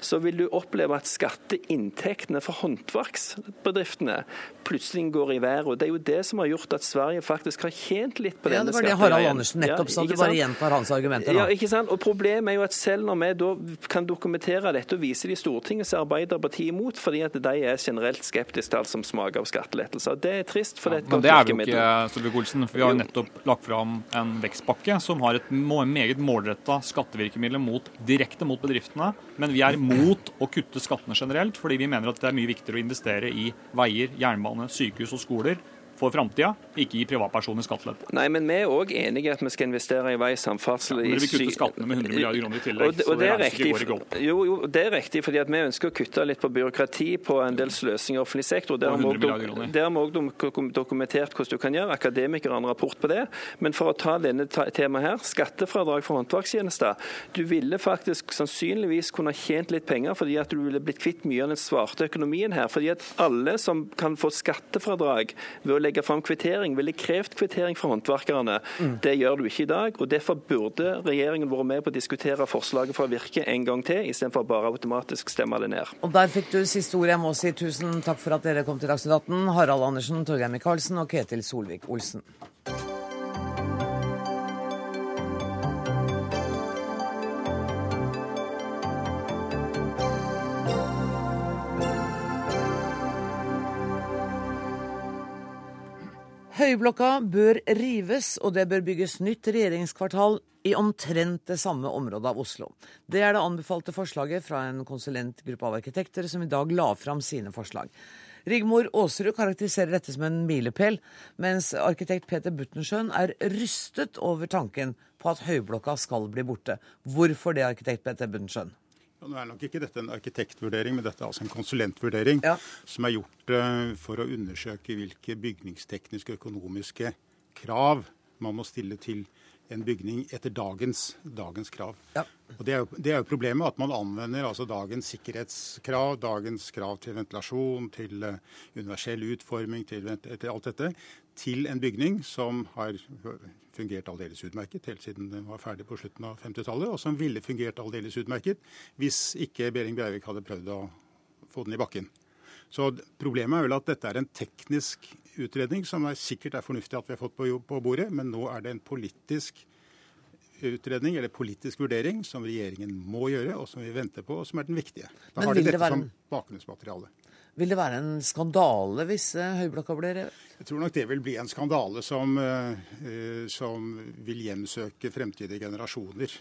Speaker 9: så vil du oppleve at skatteinntektene for håndverksbedriftene plutselig går i været. Og Det er jo det som har gjort at Sverige faktisk har tjent litt på
Speaker 1: Ja,
Speaker 9: denne
Speaker 1: det var det. Harald Andersen nettopp
Speaker 9: Ja,
Speaker 1: sa. Du bare gjentar hans argumenter
Speaker 9: Ja, ikke sant? Og Problemet er jo at selv når vi da kan dokumentere dette og vise det i Stortinget, så er Arbeiderpartiet imot, fordi at de er generelt skeptiske til alt som smaker av skattelettelser. Det er trist, for det er et
Speaker 8: Men
Speaker 9: godt
Speaker 8: det er vi jo ikke, Solvik-Olsen. For vi har jo
Speaker 9: Jo.
Speaker 8: nettopp lagt fram en vekstpakke som har et meget målretta skattevirkemiddel mot, direkte mot bedriftene. Men vi er mot å kutte skattene generelt, fordi vi mener at det er mye viktigere å investere i veier, jernbane, sykehus og skoler for framtida, ikke gi privatpersoner skattelette.
Speaker 9: Nei, men vi er òg enige i at vi skal investere i vei, samferdsel
Speaker 8: Ja, men dere vil kutte skattene med 100 milliarder kroner i tillegg,
Speaker 9: Og det,
Speaker 8: så
Speaker 9: det
Speaker 8: det
Speaker 9: riktig.
Speaker 8: går ikke opp.
Speaker 9: Jo, jo, det er riktig, fordi vi ønsker å kutte litt på byråkrati, på en del sløsing i offentlig sektor. Der har vi
Speaker 8: 100
Speaker 9: også
Speaker 8: milliarder kroner.
Speaker 9: dok- der har vi òg dokumentert hvordan du kan gjøre. Akademikere har en rapport på det. Men for å ta denne temaet her, skattefradrag for håndverkstjenester. Du ville faktisk sannsynligvis kunne tjent litt penger fordi at du ville blitt kvitt mye av den svarte økonomien her. Fordi at alle som kan få skattefradrag ved å legge fram kvittering, ville krevd kvittering fra håndverkerne.
Speaker 1: Mm.
Speaker 9: Det gjør du ikke i dag. og Derfor burde regjeringen vært med på å diskutere forslaget fra Virke en gang til, istedenfor bare automatisk stemme det ned.
Speaker 1: Og der fikk du siste ord. Jeg må si tusen takk for at dere kom til Dagsnytt 18. Harald Andersen, Torgeir Micaelsen og Ketil Solvik-Olsen. Høyblokka bør rives, og det bør bygges nytt regjeringskvartal i omtrent det samme området av Oslo. Det er det anbefalte forslaget fra en konsulentgruppe av arkitekter som i dag la fram sine forslag. Rigmor Aasrud karakteriserer dette som en milepæl, mens arkitekt Peter Buttensjøen er rystet over tanken på at Høyblokka skal bli borte. Hvorfor det, arkitekt Peter Buttensjøen?
Speaker 10: Nå er nok ikke dette en arkitektvurdering, men dette er altså en konsulentvurdering
Speaker 1: Ja.
Speaker 10: som er gjort eh, for å undersøke hvilke bygningstekniske og økonomiske krav man må stille til en bygning etter dagens, dagens krav.
Speaker 1: Ja.
Speaker 10: Og det er, jo, det er jo problemet at man anvender altså dagens sikkerhetskrav, dagens krav til ventilasjon, til eh, universell utforming, til, til alt dette, til en bygning som har fungert aldeles utmerket helt siden den var ferdig på slutten av 50-tallet, og som ville fungert aldeles utmerket hvis ikke Behring Breivik hadde prøvd å få den i bakken. Så Problemet er vel at dette er en teknisk utredning som er sikkert er fornuftig at vi har fått på, bordet, men nå er det en politisk utredning eller politisk vurdering som regjeringen må gjøre, og som vi venter på, og som er den viktige. Da
Speaker 1: Men
Speaker 10: har de
Speaker 1: dette det være
Speaker 10: som bakgrunnsmateriale.
Speaker 1: Vil det være en skandale hvis eh, Høyblokka blir revet?
Speaker 10: Jeg tror nok det vil bli en skandale som, eh, eh, som vil hjemsøke fremtidige generasjoner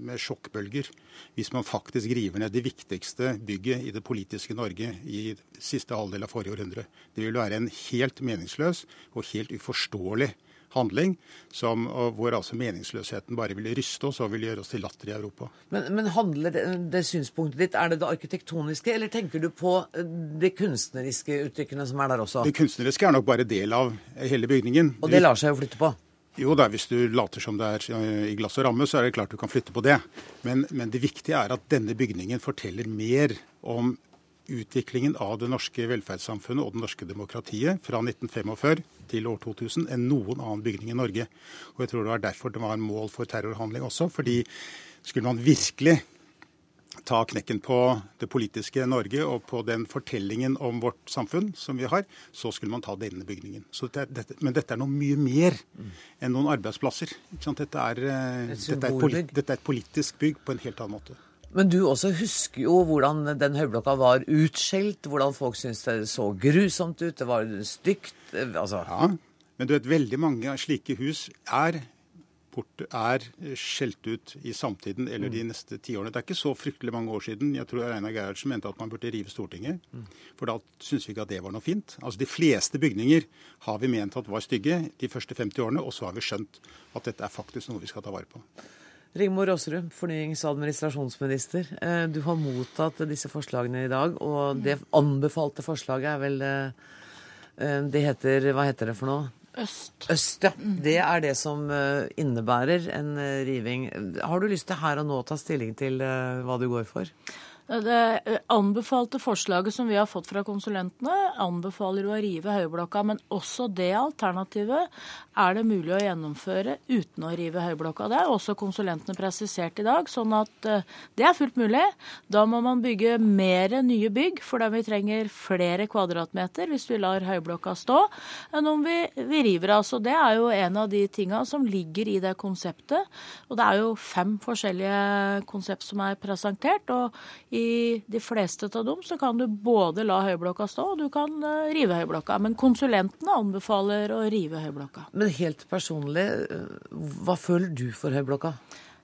Speaker 10: med sjokkbølger, hvis man faktisk river ned det viktigste bygget i det politiske Norge i siste halvdel av forrige århundre. Det vil være en helt meningsløs og helt uforståelig handling som, hvor altså meningsløsheten bare vil ryste oss og vil gjøre oss til latter i Europa.
Speaker 1: Men, men handler det, det, synspunktet ditt, er det det arkitektoniske, eller tenker du på det kunstneriske uttrykkene som er der også?
Speaker 10: Det kunstneriske er nok bare del av hele bygningen.
Speaker 1: Og det lar seg jo flytte på?
Speaker 10: Jo da, hvis du later som det er eh, i glass og ramme, så er det klart du kan flytte på det. Men, men det viktige er at denne bygningen forteller mer om utviklingen av det norske velferdssamfunnet og det norske demokratiet fra 1945 til år 2000 enn noen annen bygning i Norge. Og jeg tror det var derfor det var en mål for terrorhandling også. fordi skulle man virkelig ta knekken på det politiske Norge og på den fortellingen om vårt samfunn som vi har, så skulle man ta denne bygningen. Dette, dette, men dette er noe mye mer enn noen arbeidsplasser. Dette er, eh, dette, er dette er et politisk bygg på en helt annen måte.
Speaker 1: Men du også husker jo hvordan den høyblokka var utskjelt, hvordan folk syntes det så grusomt ut, det var stygt. Eh, altså.
Speaker 10: Ja, men du vet, veldig mange slike hus er, er skjelt ut i samtiden eller de mm. neste tiårene. Det er ikke så fryktelig mange år siden jeg tror Einar Gerhardsen mente at man burde rive Stortinget. Mm. For da syntes vi ikke at det var noe fint. Altså De fleste bygninger har vi ment at var stygge de første 50 årene, og så har vi skjønt at dette er faktisk noe vi skal ta vare på.
Speaker 1: Rigmor Aasrud, fornyings- og administrasjonsminister. Eh, du har mottatt disse forslagene i dag, og det anbefalte forslaget er vel eh, eh, Det heter Hva heter det for noe?
Speaker 11: Øst.
Speaker 1: Øst, ja. Det er det som innebærer en riving. Har du lyst til her og nå å ta stilling til hva du går for?
Speaker 11: Det eh, anbefalte forslaget som vi har fått fra konsulentene, anbefaler å rive Høyblokka. Men også det alternativet er det mulig å gjennomføre uten å rive Høyblokka. Det er også konsulentene presisert i dag, sånn at eh, det er fullt mulig. Da må man bygge mer nye bygg, for da vi trenger flere kvadratmeter hvis vi lar Høyblokka stå, enn om vi, vi river av. Så det er jo en av de tinga som ligger i det konseptet. Og det er jo fem forskjellige konsept som er presentert. og i de fleste av dem så kan du både la høyblokka stå, og du kan uh, rive høyblokka. Men konsulentene anbefaler å rive høyblokka.
Speaker 1: Men helt personlig, eh, hva føler du for høyblokka?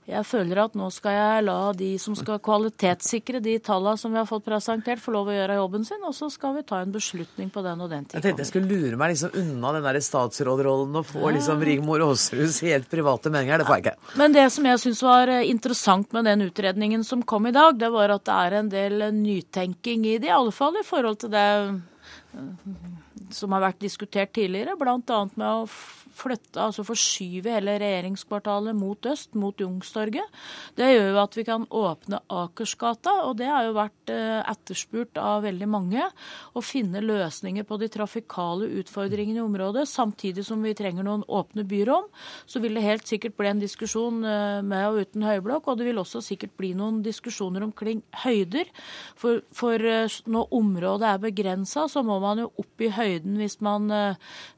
Speaker 11: Jeg føler at nå skal jeg la de som skal kvalitetssikre de tallene som vi har fått presentert, få lov å gjøre jobben sin, og så skal vi ta en beslutning på den og den
Speaker 1: tida. Jeg tenkte jeg skulle lure meg liksom unna den der statsrådrollen og få liksom Rigmor Aasruds helt private meninger. Det får jeg ikke.
Speaker 11: Men det som jeg syns var eh, interessant med den utredningen som kom i dag, det var at det er en del nytenking i det, i alle fall i forhold til det eh, som har vært diskutert tidligere, bl.a. med å flytte, altså forskyve hele regjeringskvartalet mot øst, mot Jungstorget. Det gjør jo at vi kan åpne Akersgata, og det har jo vært eh, etterspurt av veldig mange. Å finne løsninger på de trafikale utfordringene i området, samtidig som vi trenger noen åpne byrom. Så vil det helt sikkert bli en diskusjon eh, med og uten høyblokk, og det vil også sikkert bli noen diskusjoner omkring høyder. For, for eh, når området er begrensa, så må man jo opp i høyden hvis man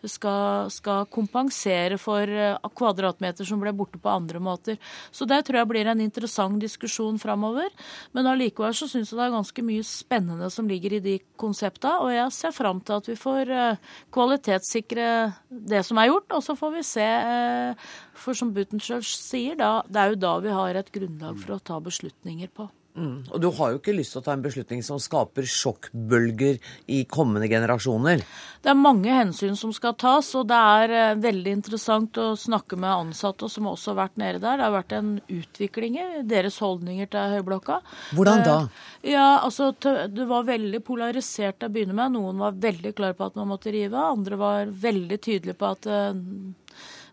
Speaker 11: skal, skal kompensere kompensere for eh, kvadratmeter som ble borte på andre måter. Så det tror jeg blir en interessant diskusjon framover. Men allikevel så syns jeg det er ganske mye spennende som ligger i de konsepta, og jeg ser fram til at vi får eh, kvalitetssikre det som er gjort, og så får vi se. Eh, for som Butenschøl sier, da, det er jo da vi har et grunnlag for å ta beslutninger på.
Speaker 1: Mm. Og du har jo ikke lyst til å ta en beslutning som skaper sjokkbølger i kommende generasjoner?
Speaker 11: Det er mange hensyn som skal tas, og det er eh, veldig interessant å snakke med ansatte som også har vært nede der. Det har vært en utvikling i deres holdninger til Høyblokka.
Speaker 1: Hvordan da?
Speaker 11: Eh, ja, altså Det var veldig polarisert til å begynne med. Noen var veldig klar på at man måtte rive, andre var veldig tydelige på at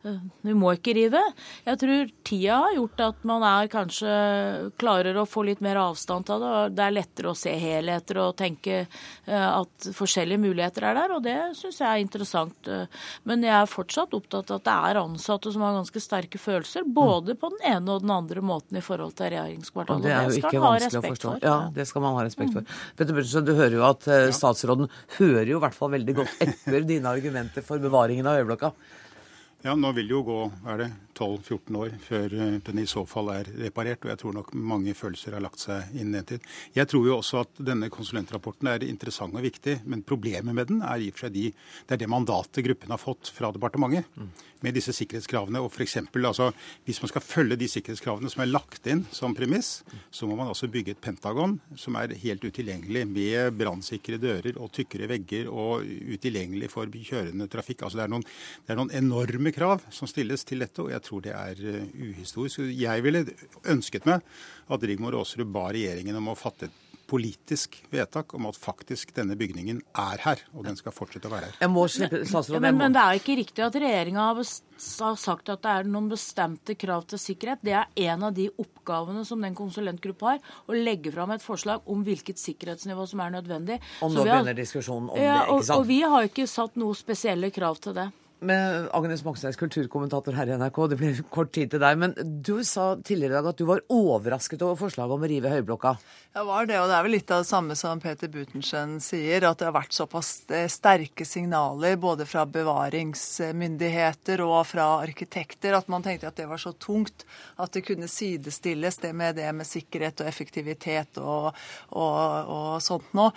Speaker 11: vi må ikke rive. Jeg tror tida har gjort at man er kanskje klarer å få litt mer avstand til det. Det er lettere å se helheter og tenke eh, at forskjellige muligheter er der, og det syns jeg er interessant. Men jeg er fortsatt opptatt av at det er ansatte som har ganske sterke følelser, både på den ene og den andre måten i forhold til regjeringskvartalet.
Speaker 1: Og det er jo ikke vanskelig å forstå. For. Ja, det skal man ha respekt for. Mm. Petter Børresen, du hører jo at eh, statsråden hører jo i hvert fall veldig godt etter [LAUGHS] dine argumenter for bevaringen av Øyblokka.
Speaker 10: Ja, nå vil det jo gå er det 12-14 år før eh, den i så fall er reparert. Og jeg tror nok mange følelser har lagt seg inn i den tid. Jeg tror jo også at denne konsulentrapporten er interessant og viktig, men problemet med den er i og for seg de, det er det mandatet gruppen har fått fra departementet. Mm med disse sikkerhetskravene. og eksempel, altså, Hvis man skal følge de sikkerhetskravene som er lagt inn som premiss, så må man altså bygge et Pentagon som er helt utilgjengelig, med brannsikre dører og tykkere vegger og utilgjengelig for kjørende trafikk. Altså, det er, noen, det er noen enorme krav som stilles til dette, og jeg tror det er uh, uhistorisk. Jeg ville ønsket meg at Rigmor Aasrud ba regjeringen om å fatte et politisk vedtak om at faktisk denne bygningen er her, og den skal fortsette å være her.
Speaker 1: Jeg må slippe, statsråd,
Speaker 11: men, men det er ikke riktig at regjeringa har, har, sagt at det er noen bestemte krav til sikkerhet. Det er en av de oppgavene som den konsulentgruppa har, å legge fram et forslag om hvilket sikkerhetsnivå som er nødvendig.
Speaker 1: Og nå begynner diskusjonen om ja, det, ikke sant?
Speaker 11: Og vi har ikke satt noen spesielle krav til det
Speaker 1: med Agnes Moxnes, kulturkommentator her i NRK. Det blir kort tid til deg. Men du sa tidligere i dag at du var overrasket over forslaget om å rive Høyblokka.
Speaker 12: Jeg var det, og det er vel litt av det samme som Peter Butenschen sier. At det har vært såpass eh, sterke signaler både fra bevaringsmyndigheter og fra arkitekter at man tenkte at det var så tungt at det kunne sidestilles det med det med sikkerhet og effektivitet og, og, og sånt noe.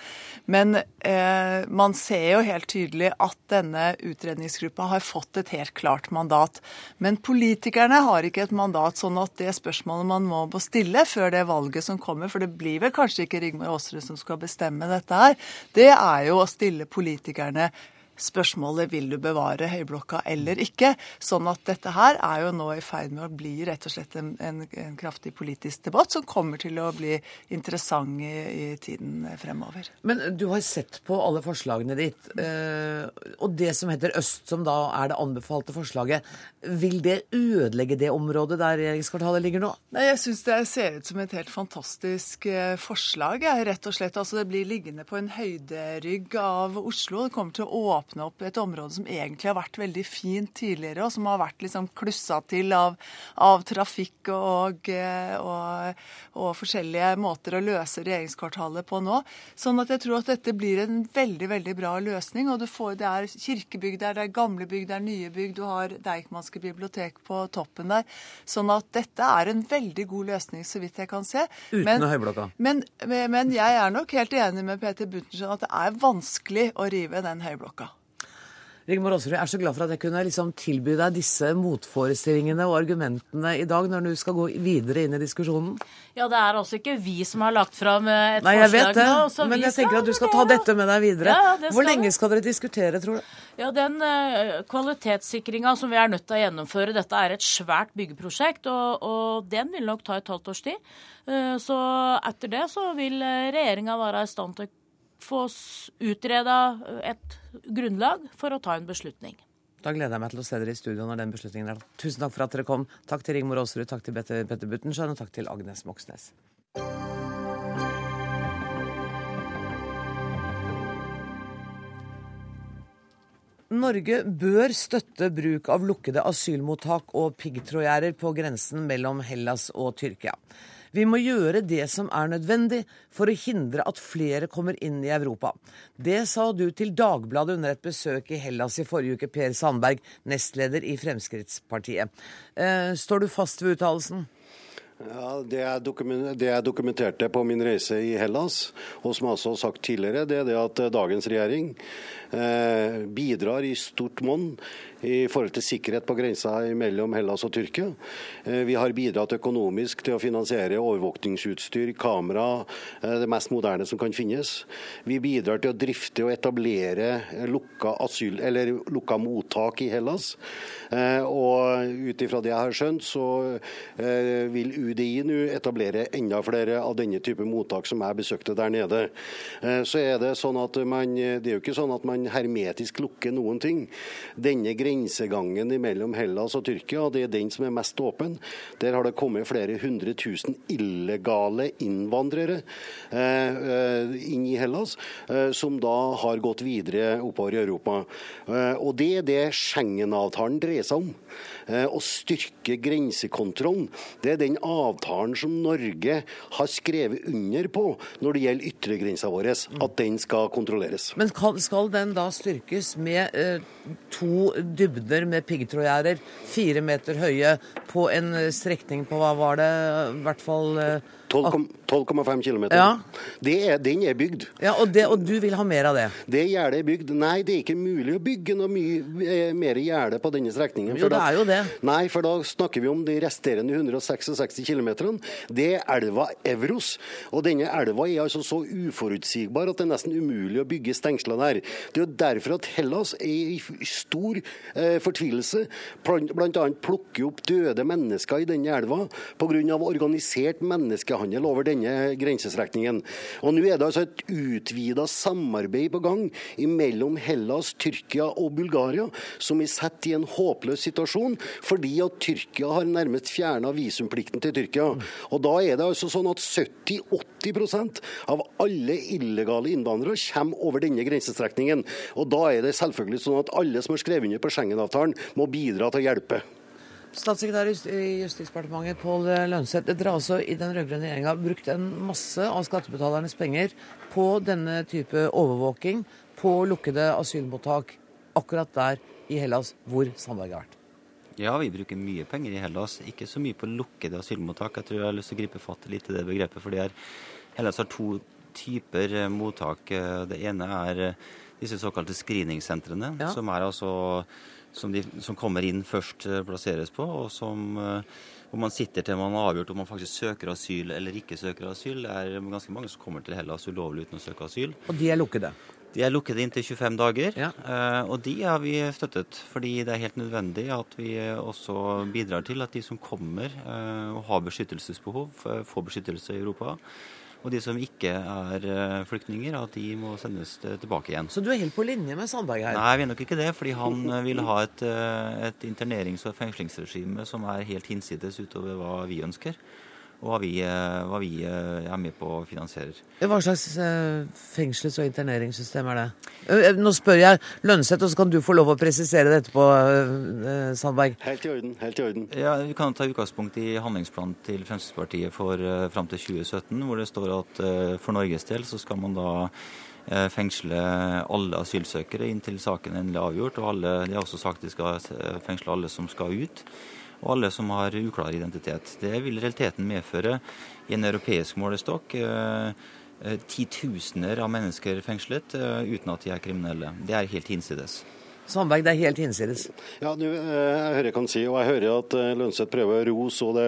Speaker 12: Men eh, man ser jo helt tydelig at denne utredningsgruppa har fått et helt klart mandat. Men politikerne har ikke et mandat, sånn at det spørsmålet man må stille før det valget som kommer, for det blir vel kanskje ikke Rigmor Aasrud som skal bestemme dette her, det er jo å stille politikerne spørsmålet vil du bevare Høyblokka eller ikke. Sånn at dette her er jo nå i ferd med å bli rett og slett en, en, en kraftig politisk debatt som kommer til å bli interessant i, i, tiden fremover.
Speaker 1: Men du har sett på alle forslagene ditt, eh, og det som heter Øst, som da er det anbefalte forslaget, vil det ødelegge det området der regjeringskvartalet ligger nå?
Speaker 12: Nei, Jeg syns det ser ut som et helt fantastisk eh, forslag, rett og slett. Altså Det blir liggende på en høyderygg av Oslo. Det kommer til å åpne åpne opp et område som egentlig har vært veldig fint tidligere, og som har vært liksom klussa til av, av trafikk og, og, og, forskjellige måter å løse regjeringskvartalet på nå. Sånn at jeg tror at dette blir en veldig veldig bra løsning. og du får, Det er kirkebygg der, det er gamle bygg, det er nye bygg, du har Deichmanske bibliotek på toppen der. Sånn at dette er en veldig god løsning, så vidt jeg kan se.
Speaker 1: Uten men, høyblokka.
Speaker 12: Men, men, jeg er nok helt enig med Peter Buntensen at det er vanskelig å rive den høyblokka.
Speaker 1: Rigmor Aasrud, jeg er så glad for at jeg kunne liksom tilby deg disse motforestillingene og argumentene i dag, når du skal gå videre inn i diskusjonen.
Speaker 11: Ja, det er altså ikke vi som har lagt fram forslag et
Speaker 1: Nei, jeg vet det, nå, men jeg tenker at du skal ta dette med deg videre. Ja, Hvor lenge skal dere diskutere, tror du?
Speaker 11: Ja, Den uh, kvalitetssikringa som vi er nødt til å gjennomføre, dette er et svært byggeprosjekt, og, og den vil nok ta et halvt års tid. Uh, så etter det så vil regjeringa være i stand til å få utreda et grunnlag for å ta en beslutning.
Speaker 1: Da gleder jeg meg til å se dere i studio når den beslutningen er tatt. Tusen takk for at dere kom. Takk til Rigmor Aasrud, takk til Petter, Petter Buttenschøn, og takk til Agnes Moxnes. Norge bør støtte bruk av lukkede asylmottak og piggtrådgjerder på grensen mellom Hellas og Tyrkia. Vi må gjøre det som er nødvendig for å hindre at flere kommer inn i Europa. Det sa du til Dagbladet under et besøk i Hellas i forrige uke, Per Sandberg, nestleder i Fremskrittspartiet. Eh, står du fast ved uttalelsen?
Speaker 13: Ja, det jeg, dokumenterte på min reise i Hellas, og som jeg også har sagt tidligere, det er det at dagens regjering eh, bidrar i stort monn i forhold til sikkerhet på grensa mellom Hellas og Tyrkia. Eh, vi har bidratt økonomisk til å finansiere overvåkningsutstyr, kamera, eh, det mest moderne som kan finnes. Vi bidrar til å drifte og etablere lukka, asyl, lukka mottak i Hellas. Eh, og ut ifra det jeg har skjønt, så vil UDI nå etablere enda flere av denne type mottak som jeg besøkte der nede. Så er det sånn at man, det er jo ikke sånn at man hermetisk lukker noen ting. Denne grensegangen mellom Hellas og Tyrkia, det er den som er mest åpen. Der har det kommet flere hundre tusen illegale innvandrere eh, eh, inn i Hellas, eh, som da har gått videre oppover i Europa. Og Det er det Schengen-avtalen dreier seg om. Eh, å styrke grensekontrollen. Det er den avtalen som Norge har skrevet under på når det gjelder yttergrensa vår, at den skal kontrolleres.
Speaker 1: Men skal den da styrkes med eh, to dybder med piggtrådgjerder, fire meter høye, på en eh, strekning på hva var det, i hvert fall eh,
Speaker 13: 12,5 km.
Speaker 1: Ja.
Speaker 13: Er, den er bygd.
Speaker 1: Ja, og, det, og, du vil ha mer av det?
Speaker 13: Det gjerdet er bygd. Nei, det er ikke mulig å bygge noe mye eh, mer gjerde på denne strekningen.
Speaker 1: Jo, det er jo det.
Speaker 13: Nei, for da snakker vi om de resterende 166 km. Det er elva Evros. Og denne elva er altså så uforutsigbar at det er nesten umulig å bygge stengsler der. Det er jo derfor at Hellas er i stor eh, fortvilelse. Bl.a. plukker opp døde mennesker i denne elva pga. organisert menneskehandel over denne grensestrekningen. Og Nå er det altså et utvida samarbeid på gang mellom Hellas, Tyrkia og Bulgaria, som er satt i en håpløs situasjon fordi at Tyrkia har nærmest fjerna visumplikten til Tyrkia. Og Da er det altså sånn at 70-80% av alle illegale innvandrere kommer over denne grensestrekningen. Og Da er det selvfølgelig sånn at alle som har skrevet under på Schengen-avtalen, må bidra til å hjelpe.
Speaker 1: Statssekretær i Justisdepartementet Pål Lønseth, dere altså i den rød-grønne regjeringa brukt en masse av skattebetalernes penger på denne type overvåking på lukkede asylmottak akkurat der i Hellas hvor Sandberg har vært.
Speaker 14: Ja, vi bruker mye penger i Hellas. Ikke så mye på lukkede asylmottak. Jeg tror jeg har lyst til å gripe fatt litt i det begrepet. for Hellas har to typer eh, mottak. Det ene er eh, disse såkalte screeningsentrene, ja. som er altså som, de, som kommer inn først eh, plasseres på, og som, eh, hvor man sitter til man har avgjort om man faktisk søker asyl eller ikke søker asyl. Det er ganske mange som kommer til Hellas ulovlig uten å søke asyl.
Speaker 1: Og de er lukkede?
Speaker 14: De er lukkede inntil 25 dager, ja. Eh, og de har vi støttet. Fordi det er helt nødvendig at vi også bidrar til at de som kommer og har beskyttelsesbehov, får beskyttelse i Europa. Og de som ikke er eh, flyktninger, at de må sendes tilbake igjen.
Speaker 1: Så du er helt på linje med Sandberg her?
Speaker 14: Nei, vi er nok ikke det. Fordi han eh, vil ha et, eh, et internerings- og fengslingsregime som er helt hinsides utover hva vi ønsker og hva vi, eh, hva vi, eh, er med på og finansierer.
Speaker 1: Hva slags eh, fengsels- og interneringssystem er det? Nå spør jeg Lønseth, og så kan du få lov å presisere det etterpå, Sandberg.
Speaker 13: Helt i orden. helt i orden.
Speaker 14: Ja, Vi kan ta utgangspunkt i handlingsplanen til Fremskrittspartiet for fram til 2017, hvor det står at for Norges del så skal man da fengsle alle asylsøkere inntil saken endelig er avgjort. Og alle, de har også sagt de skal fengsle alle som skal ut og alle som har uklar identitet. Det vil realiteten medføre i en europeisk målestokk eh, eh, titusener av mennesker fengslet eh, uten at de er kriminelle. Det er helt hinsides.
Speaker 1: Sandberg, det er helt hinsides.
Speaker 13: Ja, nu, eh, jeg hører hva han sier, og jeg hører at eh, Lønseth prøver å rose. og det,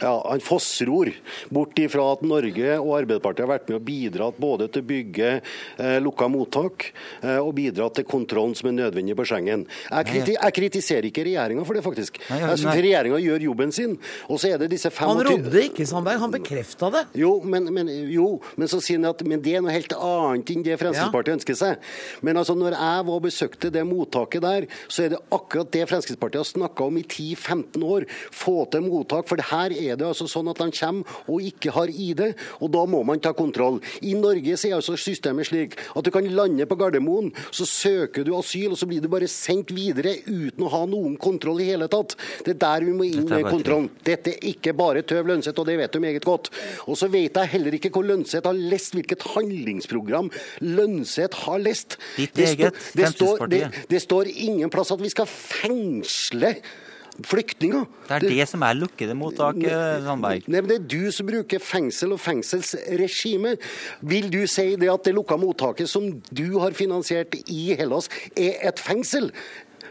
Speaker 13: ja, Han fossror bort ifra at Norge og Arbeiderpartiet har vært med og bidratt både til å bygge eh, lukka mottak eh, og bidratt til kontrollen som er nødvendig på Schengen. Jeg, kriti jeg kritiserer ikke regjeringa for det, faktisk. Nei, jeg syns regjeringa gjør jobben sin. Og så er det disse 25...
Speaker 1: Han rodde ikke, Sandberg. Han bekrefta det.
Speaker 13: Jo men, men, jo, men, så sier han at men det er noe helt annet enn det Fremskrittspartiet ja. ønsker seg. Men altså, når jeg var og besøkte det mottaket der, så er det akkurat det Fremskrittspartiet har snakka om i 10-15 år. Få til mottak. For her er det altså sånn at de kommer og ikke har ID, og da må man ta kontroll. I Norge er altså systemet slik at du kan lande på Gardermoen, så søker du asyl, og så blir du bare sendt videre uten å ha noen kontroll i hele tatt. Det er der vi må inn med kontrollen. Dette er ikke bare tøv Lønseth, og det vet du meget godt. Og så vet jeg heller ikke hvor Lønseth har lest, hvilket handlingsprogram Lønseth har lest.
Speaker 14: Ditt eget, Fremskrittspartiet.
Speaker 13: Det, det står ingen plass at vi skal fengsle flyktninger.
Speaker 14: Det er det, det som er lukkede mottak, Sandberg.
Speaker 13: Nei, men Det er du som bruker fengsel og fengselsregime. Vil du si det at det lukka mottaket som du har finansiert i Hellas, er et fengsel?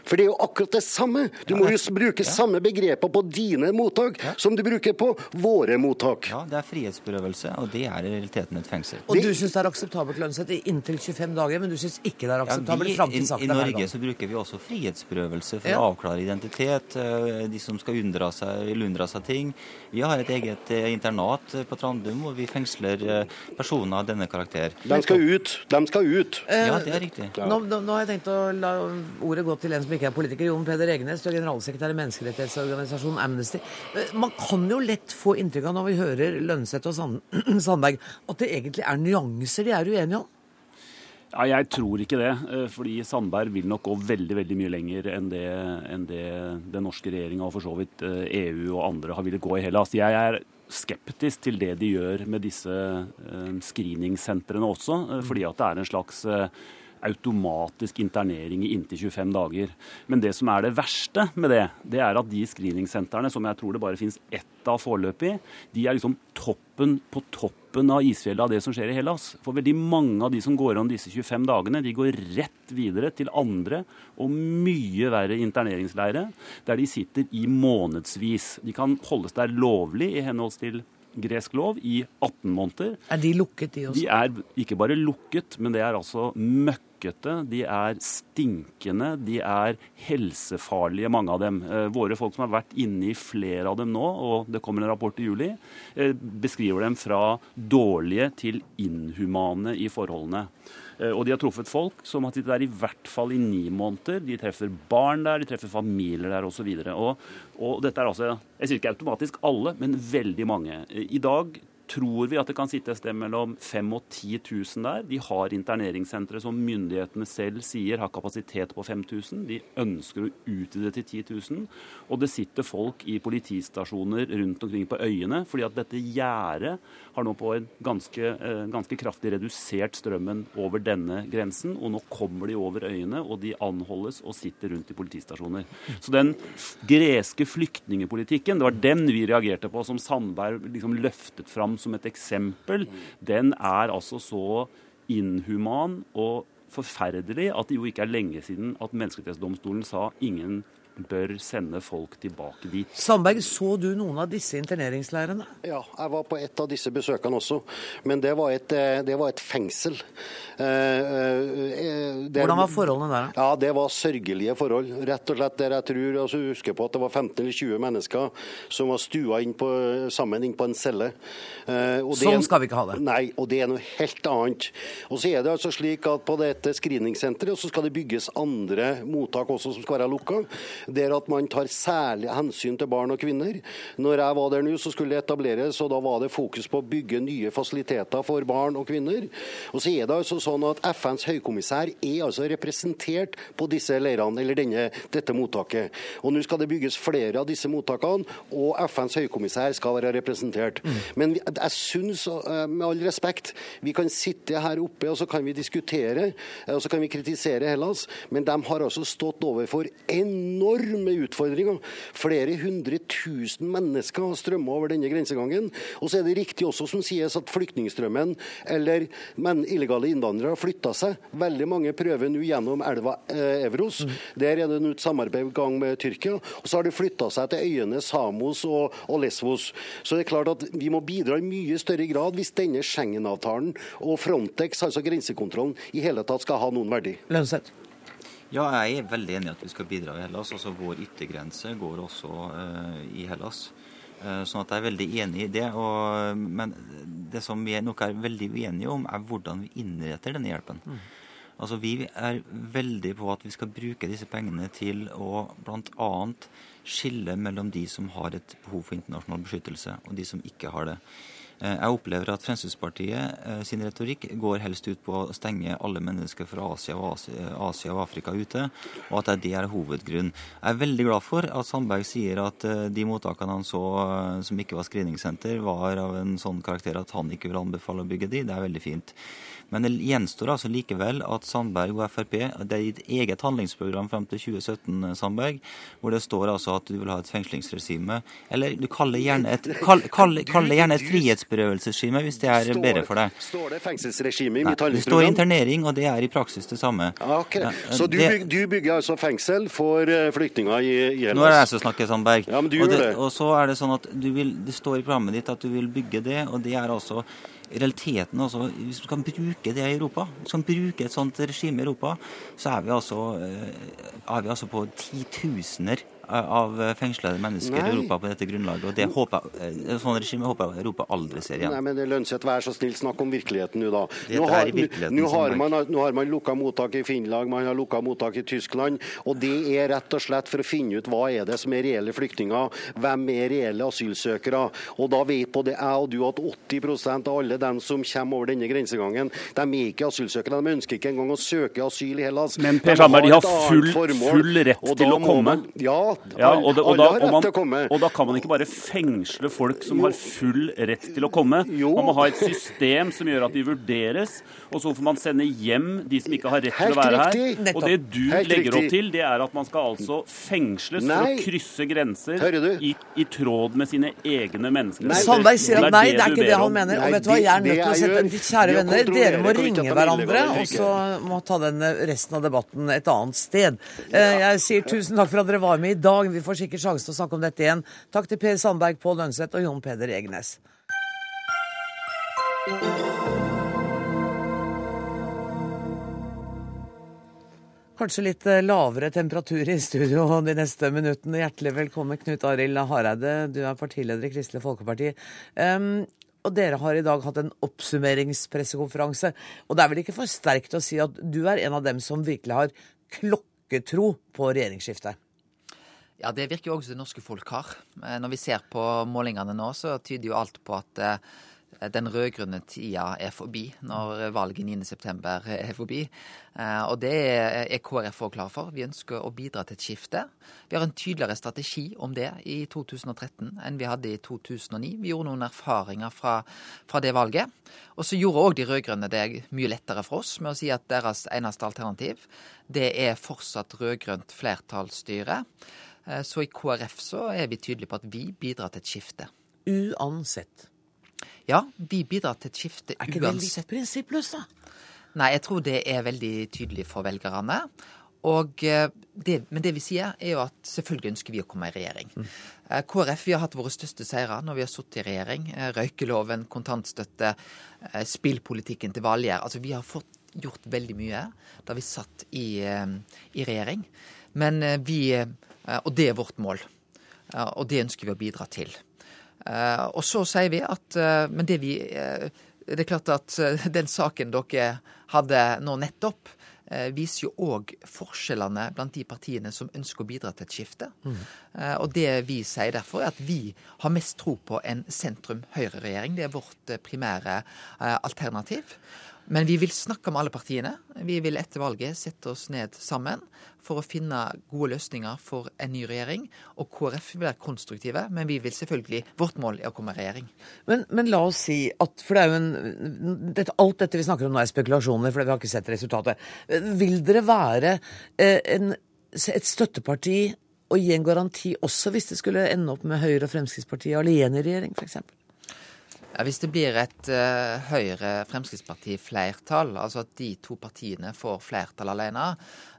Speaker 13: For det er jo akkurat det samme. Du må jo bruke ja. samme begreper på dine mottak ja. som du bruker på våre mottak.
Speaker 14: Ja, det er frihetsberøvelse, og det er i realiteten et fengsel.
Speaker 1: Og du syns det er akseptabelt lønnsett i inntil 25 dager, men du syns ikke det er akseptabelt ja, vi, til
Speaker 14: I, I Norge så bruker vi også frihetsberøvelse for å avklare identitet. Eh, de som skal unndra seg, unndra seg ting. Vi har et eget eh, internat på Trandum hvor vi fengsler eh, personer av denne karakter.
Speaker 13: De skal ut! De skal ut!
Speaker 14: Ja, det er riktig.
Speaker 1: Nå, nå, nå har jeg tenkt å la ordet gå til en som ikke politiker, Jon Peder Egenes, du er generalsekretær i menneskerettighetsorganisasjonen Amnesty. Eh, man kan jo lett få inntrykk av når vi hører Lønseth og [CLEARS THROAT] Sandberg, at det egentlig er nyanser de er uenige om?
Speaker 15: Ja, Jeg tror ikke det. Eh, fordi Sandberg vil nok gå veldig veldig mye lenger enn det, enn det den norske regjeringa og for så vidt EU e og andre har villet gå i Hellas. Jeg er skeptisk til det de gjør med disse screeningsentrene også, fordi at det er en slags automatisk internering i inntil 25 dager. Men det som er det verste med det, det er at de screeningsentrene, som jeg tror det bare finnes ett av foreløpig, de er liksom toppen på toppen av isfjellet av det som skjer i Hellas. For veldig mange av de som går om disse 25 dagene, de går rett videre til andre og mye verre interneringsleire, der de sitter i månedsvis. De kan holdes der lovlig i henhold til gresk lov i 18 måneder.
Speaker 1: Er de lukket, de også?
Speaker 15: De er ikke bare lukket, men det er altså møkk de er stinkende, de er helsefarlige, mange av dem. Eh, våre folk som har vært inne i flere av dem nå, og det kommer en rapport i juli, eh, beskriver dem fra dårlige til inhumane i forholdene. Eh, og de har truffet folk som har sittet der i hvert fall i ni måneder. De treffer barn der, de treffer familier der osv. Og, og, dette er altså Jeg sier ikke automatisk alle, men veldig mange. I dag tror vi at det kan sitte et sted mellom 5000 og 10 000 der. De har interneringssentre som myndighetene selv sier har kapasitet på 5000. De ønsker å utvide til 10 000. Og det sitter folk i politistasjoner rundt omkring på øyene, fordi at dette gjerdet har nå på en ganske, eh, ganske, kraftig redusert strømmen over denne grensen. Og nå kommer de over øyene, og de anholdes og sitter rundt i politistasjoner. Så den greske flyktningepolitikken, det var den vi reagerte på, som Sandberg liksom løftet fram som et eksempel, den er altså så inhuman og forferdelig at det jo ikke er lenge siden at Menneskerettighetsdomstolen sa ingen bør sende folk tilbake dit.
Speaker 1: Sandberg, så du noen av disse interneringsleirene?
Speaker 13: Ja, jeg var på et av disse besøkene også. Men det var et, eh, det var et fengsel. Eh,
Speaker 1: eh, Hvordan var forholdene der?
Speaker 13: Ja, Det var sørgelige forhold. Rett og slett der jeg tror altså, husker på at det var 15 eller 20 mennesker som var stua inn på, sammen inn på en celle.
Speaker 1: sånn skal vi ikke ha det.
Speaker 13: Nei, og det er noe helt annet. Og så er det altså slik at På dette screeningssenteret så skal det bygges andre mottak også som skal være lukka der at man tar særlig hensyn til barn og kvinner. Når jeg var der nå, så skulle det etableres, og da var det fokus på å bygge nye fasiliteter for barn og kvinner. Og så er det altså sånn at FNs høykommissær er altså representert på disse leirene, eller denne, dette mottaket. Og nå skal det bygges flere av disse mottakene, og FNs høykommissær skal være representert. Mm. Men jeg syns, eh, med all respekt, vi kan sitte her oppe og så kan vi diskutere, eh, og så kan vi kritisere Hellas, men de har altså stått overfor enormt enorme utfordringer. Flere hundre tusen mennesker har strømmet over denne grensegangen. Og så er det riktig også som sies at flyktningstrømmen eller men illegale innvandrere har flytta seg. Veldig mange prøver nå gjennom elva eh, Evros. Der er det nå et samarbeid i gang med Tyrkia. Og så har det flytta seg til øyene Samos og, og, Lesvos. Så det er klart at vi må bidra i mye større grad hvis denne Schengen-avtalen og Frontex, altså grensekontrollen, i hele tatt skal ha noen verdi.
Speaker 1: Lønnsett.
Speaker 14: Ja, jeg er veldig enig i at vi skal bidra i Hellas. Altså Vår yttergrense går også uh, i Hellas. Uh, sånn at jeg er veldig enig i det. Og, men det som vi nok er veldig uenige om, er hvordan vi innretter denne hjelpen. Mm. Altså Vi er veldig på at vi skal bruke disse pengene til å bl.a. skille mellom de som har et behov for internasjonal beskyttelse, og de som ikke har det. Eh, jeg opplever at Fremskrittspartiet eh, sin retorikk går helst ut på å stenge alle mennesker fra Asia og, Asia, Asia og Afrika ute, og at det er hovedgrunn. Jeg er veldig glad for at Sandberg sier at eh, de mottakene han så som ikke var screeningssenter, var av en sånn karakter at han ikke vil anbefale å bygge de. Det er veldig fint. Men det gjenstår altså likevel at Sandberg og Frp Det er ditt eget handlingsprogram frem til 2017, Sandberg, hvor det står altså at du vil ha et fengslingsregime. Eller du kaller gjerne et, kall, kall, kall gjerne et frihetsberøvelsesregime, hvis det er bedre for deg.
Speaker 13: Står det fengselsregime i mitt handlingsprogram?
Speaker 14: Det står internering, og det er i praksis det samme.
Speaker 13: Okay. Så du, det, bygger, du, bygger altså fengsel for eh, flyktninger i, Hellas?
Speaker 14: Nå er det jeg som snakker, Sandberg.
Speaker 13: Ja, men du
Speaker 14: og,
Speaker 13: det, det.
Speaker 14: og så er det sånn at vil, det står i programmet ditt at du vil bygge det, og det er altså realiteten altså, Hvis vi kan bruke det i Europa, hvis vi kan bruke et sånt regime i Europa, så er vi altså, eh, er vi altså på titusener av fengslede mennesker Nei. i Europa på dette grunnlaget. og det håper, Sånn regime håper jeg Europa aldri ser igjen.
Speaker 13: Nei, men Lønseth, vær så snill, snakk om virkeligheten nå, da.
Speaker 14: Nå har, nå,
Speaker 13: har man, nå har man lukka mottak i Finland, man har lukka mottak i Tyskland. Og det er rett og slett for å finne ut hva er det som er reelle flyktninger, hvem er reelle asylsøkere. Og da vet både jeg og du at 80% av alle dem som kommer over denne grensegangen. De er ikke asylsøkere. De ønsker ikke engang å søke asyl i Hellas.
Speaker 15: Men Per Sandberg, de har full, full rett til å komme.
Speaker 13: Man, ja,
Speaker 15: ja og, det, og, da,
Speaker 13: og,
Speaker 15: man, og da kan man ikke bare fengsle folk som har full rett til å komme. Man må ha et system som gjør at de vurderes, og så får man sende hjem de som ikke har rett til å være her. Og det du
Speaker 13: Helt
Speaker 15: legger opp til, det er at man skal altså fengsles for å krysse grenser i, i tråd med sine egne mennesker.
Speaker 1: Sandberg sier at nei, det er ikke det han mener.
Speaker 13: Nei,
Speaker 1: Og vet du hva, jeg er nødt til å sette de Kjære venner, dere må ringe
Speaker 13: er
Speaker 1: hverandre, og så må ta den resten av debatten et annet sted. Eh, Jeg sier tusen takk for at dere var med i dag. Vi får sikkert sjanse til å snakke om dette igjen. Takk til Per Sandberg, Pål Lønseth og Jon Peder Egenes. Kanskje litt eh, lavere temperatur i studio de neste minuttene. Hjertelig velkommen, Knut Arild Hareide. Du er partileder i Kristelig Folkeparti. Um, og dere har i dag hatt en oppsummeringspressekonferanse. Og det er vel ikke for sterkt å si at du er en av dem som virkelig har klokketro på regjeringsskiftet?
Speaker 16: Ja, det virker jo også det norske folk har. Eh, Når vi ser på målingene nå, så tyder jo alt på at eh, den rød-grønne tida er forbi når valget 9.9 er forbi. Eh, Og det er KrF òg klar for. Vi ønsker å bidra til et skifte. Vi har en tydeligere strategi om det i 2013 enn vi hadde i 2009. Vi gjorde noen erfaringer fra, fra det valget. Og så gjorde òg de rød-grønne det mye lettere for oss med å si at deres eneste alternativ, det er fortsatt rød-grønt flertallsstyre. Eh, Så i KrF så er vi tydelige på at vi bidrar til et skifte.
Speaker 1: Uansett.
Speaker 16: Ja, vi bidrar til et skifte uansett.
Speaker 1: Er ikke det litt prinsippløst, da?
Speaker 16: Nei, jeg tror det er veldig tydelig for velgerne. Og eh, det, men det vi sier, er jo at selvfølgelig ønsker vi å komme i regjering. Mm. KrF vi har hatt våre største seire når vi har sittet i regjering. Eh, Røykeloven, kontantstøtte, eh, spillpolitikken til Valgjerd. Altså vi har fått gjort veldig mye da vi satt i, eh, i regjering. Men eh, vi eh, Og det er vårt mål. Eh, Og det ønsker vi å bidra til. Eh, og så sier vi at eh, Men det vi eh, Det er klart at eh, den saken dere hadde nå nettopp, eh, viser jo òg forskjellene blant de partiene som ønsker å bidra til et skifte. Mm. og det vi sier derfor, er at vi har mest tro på en sentrum-høyre-regjering. Det er vårt eh, primære eh, alternativ. Men vi vil snakke med alle partiene. Vi vil etter valget sette oss ned sammen for å finne gode løsninger for en ny regjering. Og KrF vil være konstruktive, men vi vil selvfølgelig Vårt mål er å komme i regjering.
Speaker 1: Men, men la oss si at For det er jo en dette, Alt dette vi snakker om nå er spekulasjoner, for vi har ikke sett resultatet. Vil dere være eh, en, et støtteparti og gi en garanti også hvis det skulle ende opp med Høyre og Fremskrittspartiet alene i regjering, f.eks.?
Speaker 16: Ja, hvis det blir et uh, Høyre-Fremskrittsparti-flertall, altså at de to partiene får flertall alene,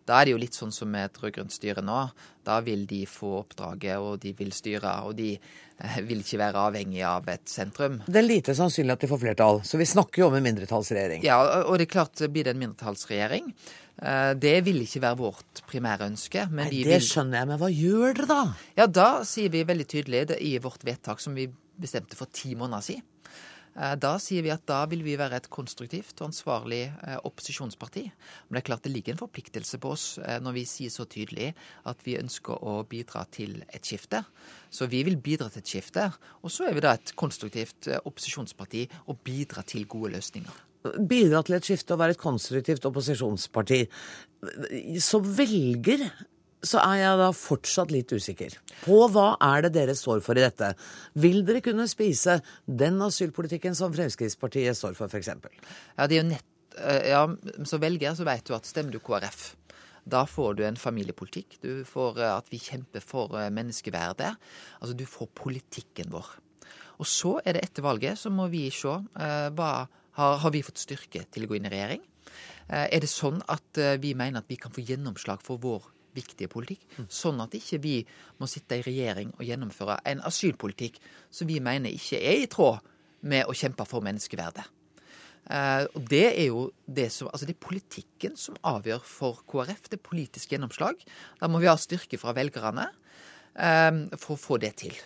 Speaker 16: da er det jo litt sånn som med et rød-grønt styre nå. Da vil de få oppdraget, og de vil styre, og de uh, vil ikke være avhengig av et sentrum.
Speaker 1: Det er lite sannsynlig at de får flertall, så vi snakker jo om en mindretallsregjering.
Speaker 16: Ja, og det er klart, blir det en mindretallsregjering, eh, det vil ikke være vårt primære ønske. Men
Speaker 1: Nei, det
Speaker 16: vil...
Speaker 1: skjønner jeg, men hva gjør dere da?
Speaker 16: Ja, da sier vi veldig tydelig i vårt vedtak som vi bestemte for ti måneder siden. Eh, Da sier vi at da vil vi være et konstruktivt og ansvarlig eh, opposisjonsparti. Men det er klart det ligger en forpliktelse på oss eh, når vi sier så tydelig at vi ønsker å bidra til et skifte. Så vi vil bidra til et skifte. Og så er vi da et konstruktivt opposisjonsparti og bidra til gode løsninger.
Speaker 1: Bidra til et skifte og være et konstruktivt opposisjonsparti. Så velger så er jeg da fortsatt litt usikker på hva er det dere står for i dette. Vil dere kunne spise den asylpolitikken som Fremskrittspartiet står for, f.eks.?
Speaker 16: Ja, det er jo nett, eh, ja, som velger så vet du at stemmer du KrF, da får du en familiepolitikk. Du får eh, at vi kjemper for eh, menneskeverdet. Altså du får politikken vår. Og så er det etter valget så må vi se hva har, har vi fått styrke til å gå inn i regjering. Er det sånn at vi mener at vi kan få gjennomslag for vår viktige politikk, sånn at ikke vi må sitte i regjering og gjennomføre en asylpolitikk som vi mener ikke er i tråd med å kjempe for menneskeverdet. Eh, og det er jo det som Altså det er politikken som avgjør for KrF. Det er politisk gjennomslag. Da må vi ha styrke fra velgerne eh, for å få det til.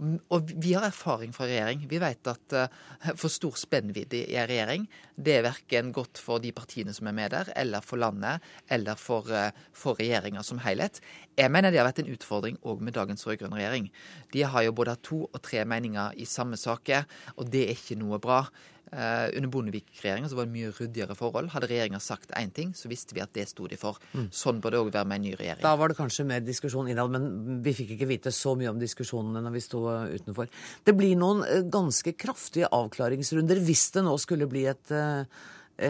Speaker 16: Og vi har erfaring fra regjering. Vi vet at uh, for stor spennvidde i en regjering, det er verken godt for de partiene som er med der, eller for landet, eller for, uh, for regjeringa som helhet. Jeg mener det har vært en utfordring òg med dagens rød-grønn regjering. De har jo både to og tre meninger i samme saker, og det er ikke noe bra. Eh, under Bondevik-regjeringa var det mye ryddigere forhold. Hadde regjeringa sagt én ting, så visste vi at det sto de for. Sånn bør det òg være med en ny regjering.
Speaker 1: Da var det kanskje mer diskusjon innad, men vi fikk ikke vite så mye om diskusjonene når vi sto utenfor. Det blir noen eh, ganske kraftige avklaringsrunder hvis det nå skulle bli et, eh,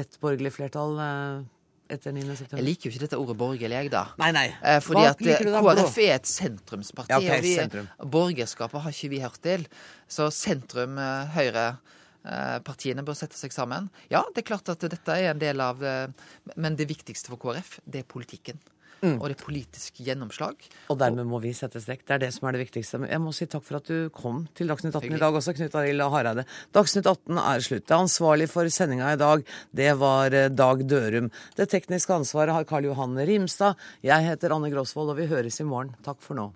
Speaker 1: et borgerlig flertall etter 9. september.
Speaker 16: Jeg liker jo ikke dette ordet borgerlig, jeg, da.
Speaker 1: Nei, nei.
Speaker 16: Fordi at? KrF er et sentrumsparti.
Speaker 1: Ja, ok,
Speaker 16: og vi,
Speaker 1: sentrum.
Speaker 16: Borgerskapet har ikke vi hørt til. Så sentrum, høyre Partiene bør sette seg sammen. Ja, det er klart at dette er en del av eh, Men det viktigste for KrF, det er politikken. Og det er politisk gjennomslag.
Speaker 1: Og dermed må vi sette strekk. Det er det som er det viktigste. Men jeg må si takk for at du kom til Dagsnytt 18 i dag også, Knut Arild Hareide. Dagsnytt 18 er slutt. Det ansvarlig for sendinga i dag, det var eh, Dag Dørum. Det tekniske ansvaret har Karl Johan Rimstad. Jeg heter Anne Grosvold, og vi høres i morgen. Takk for nå.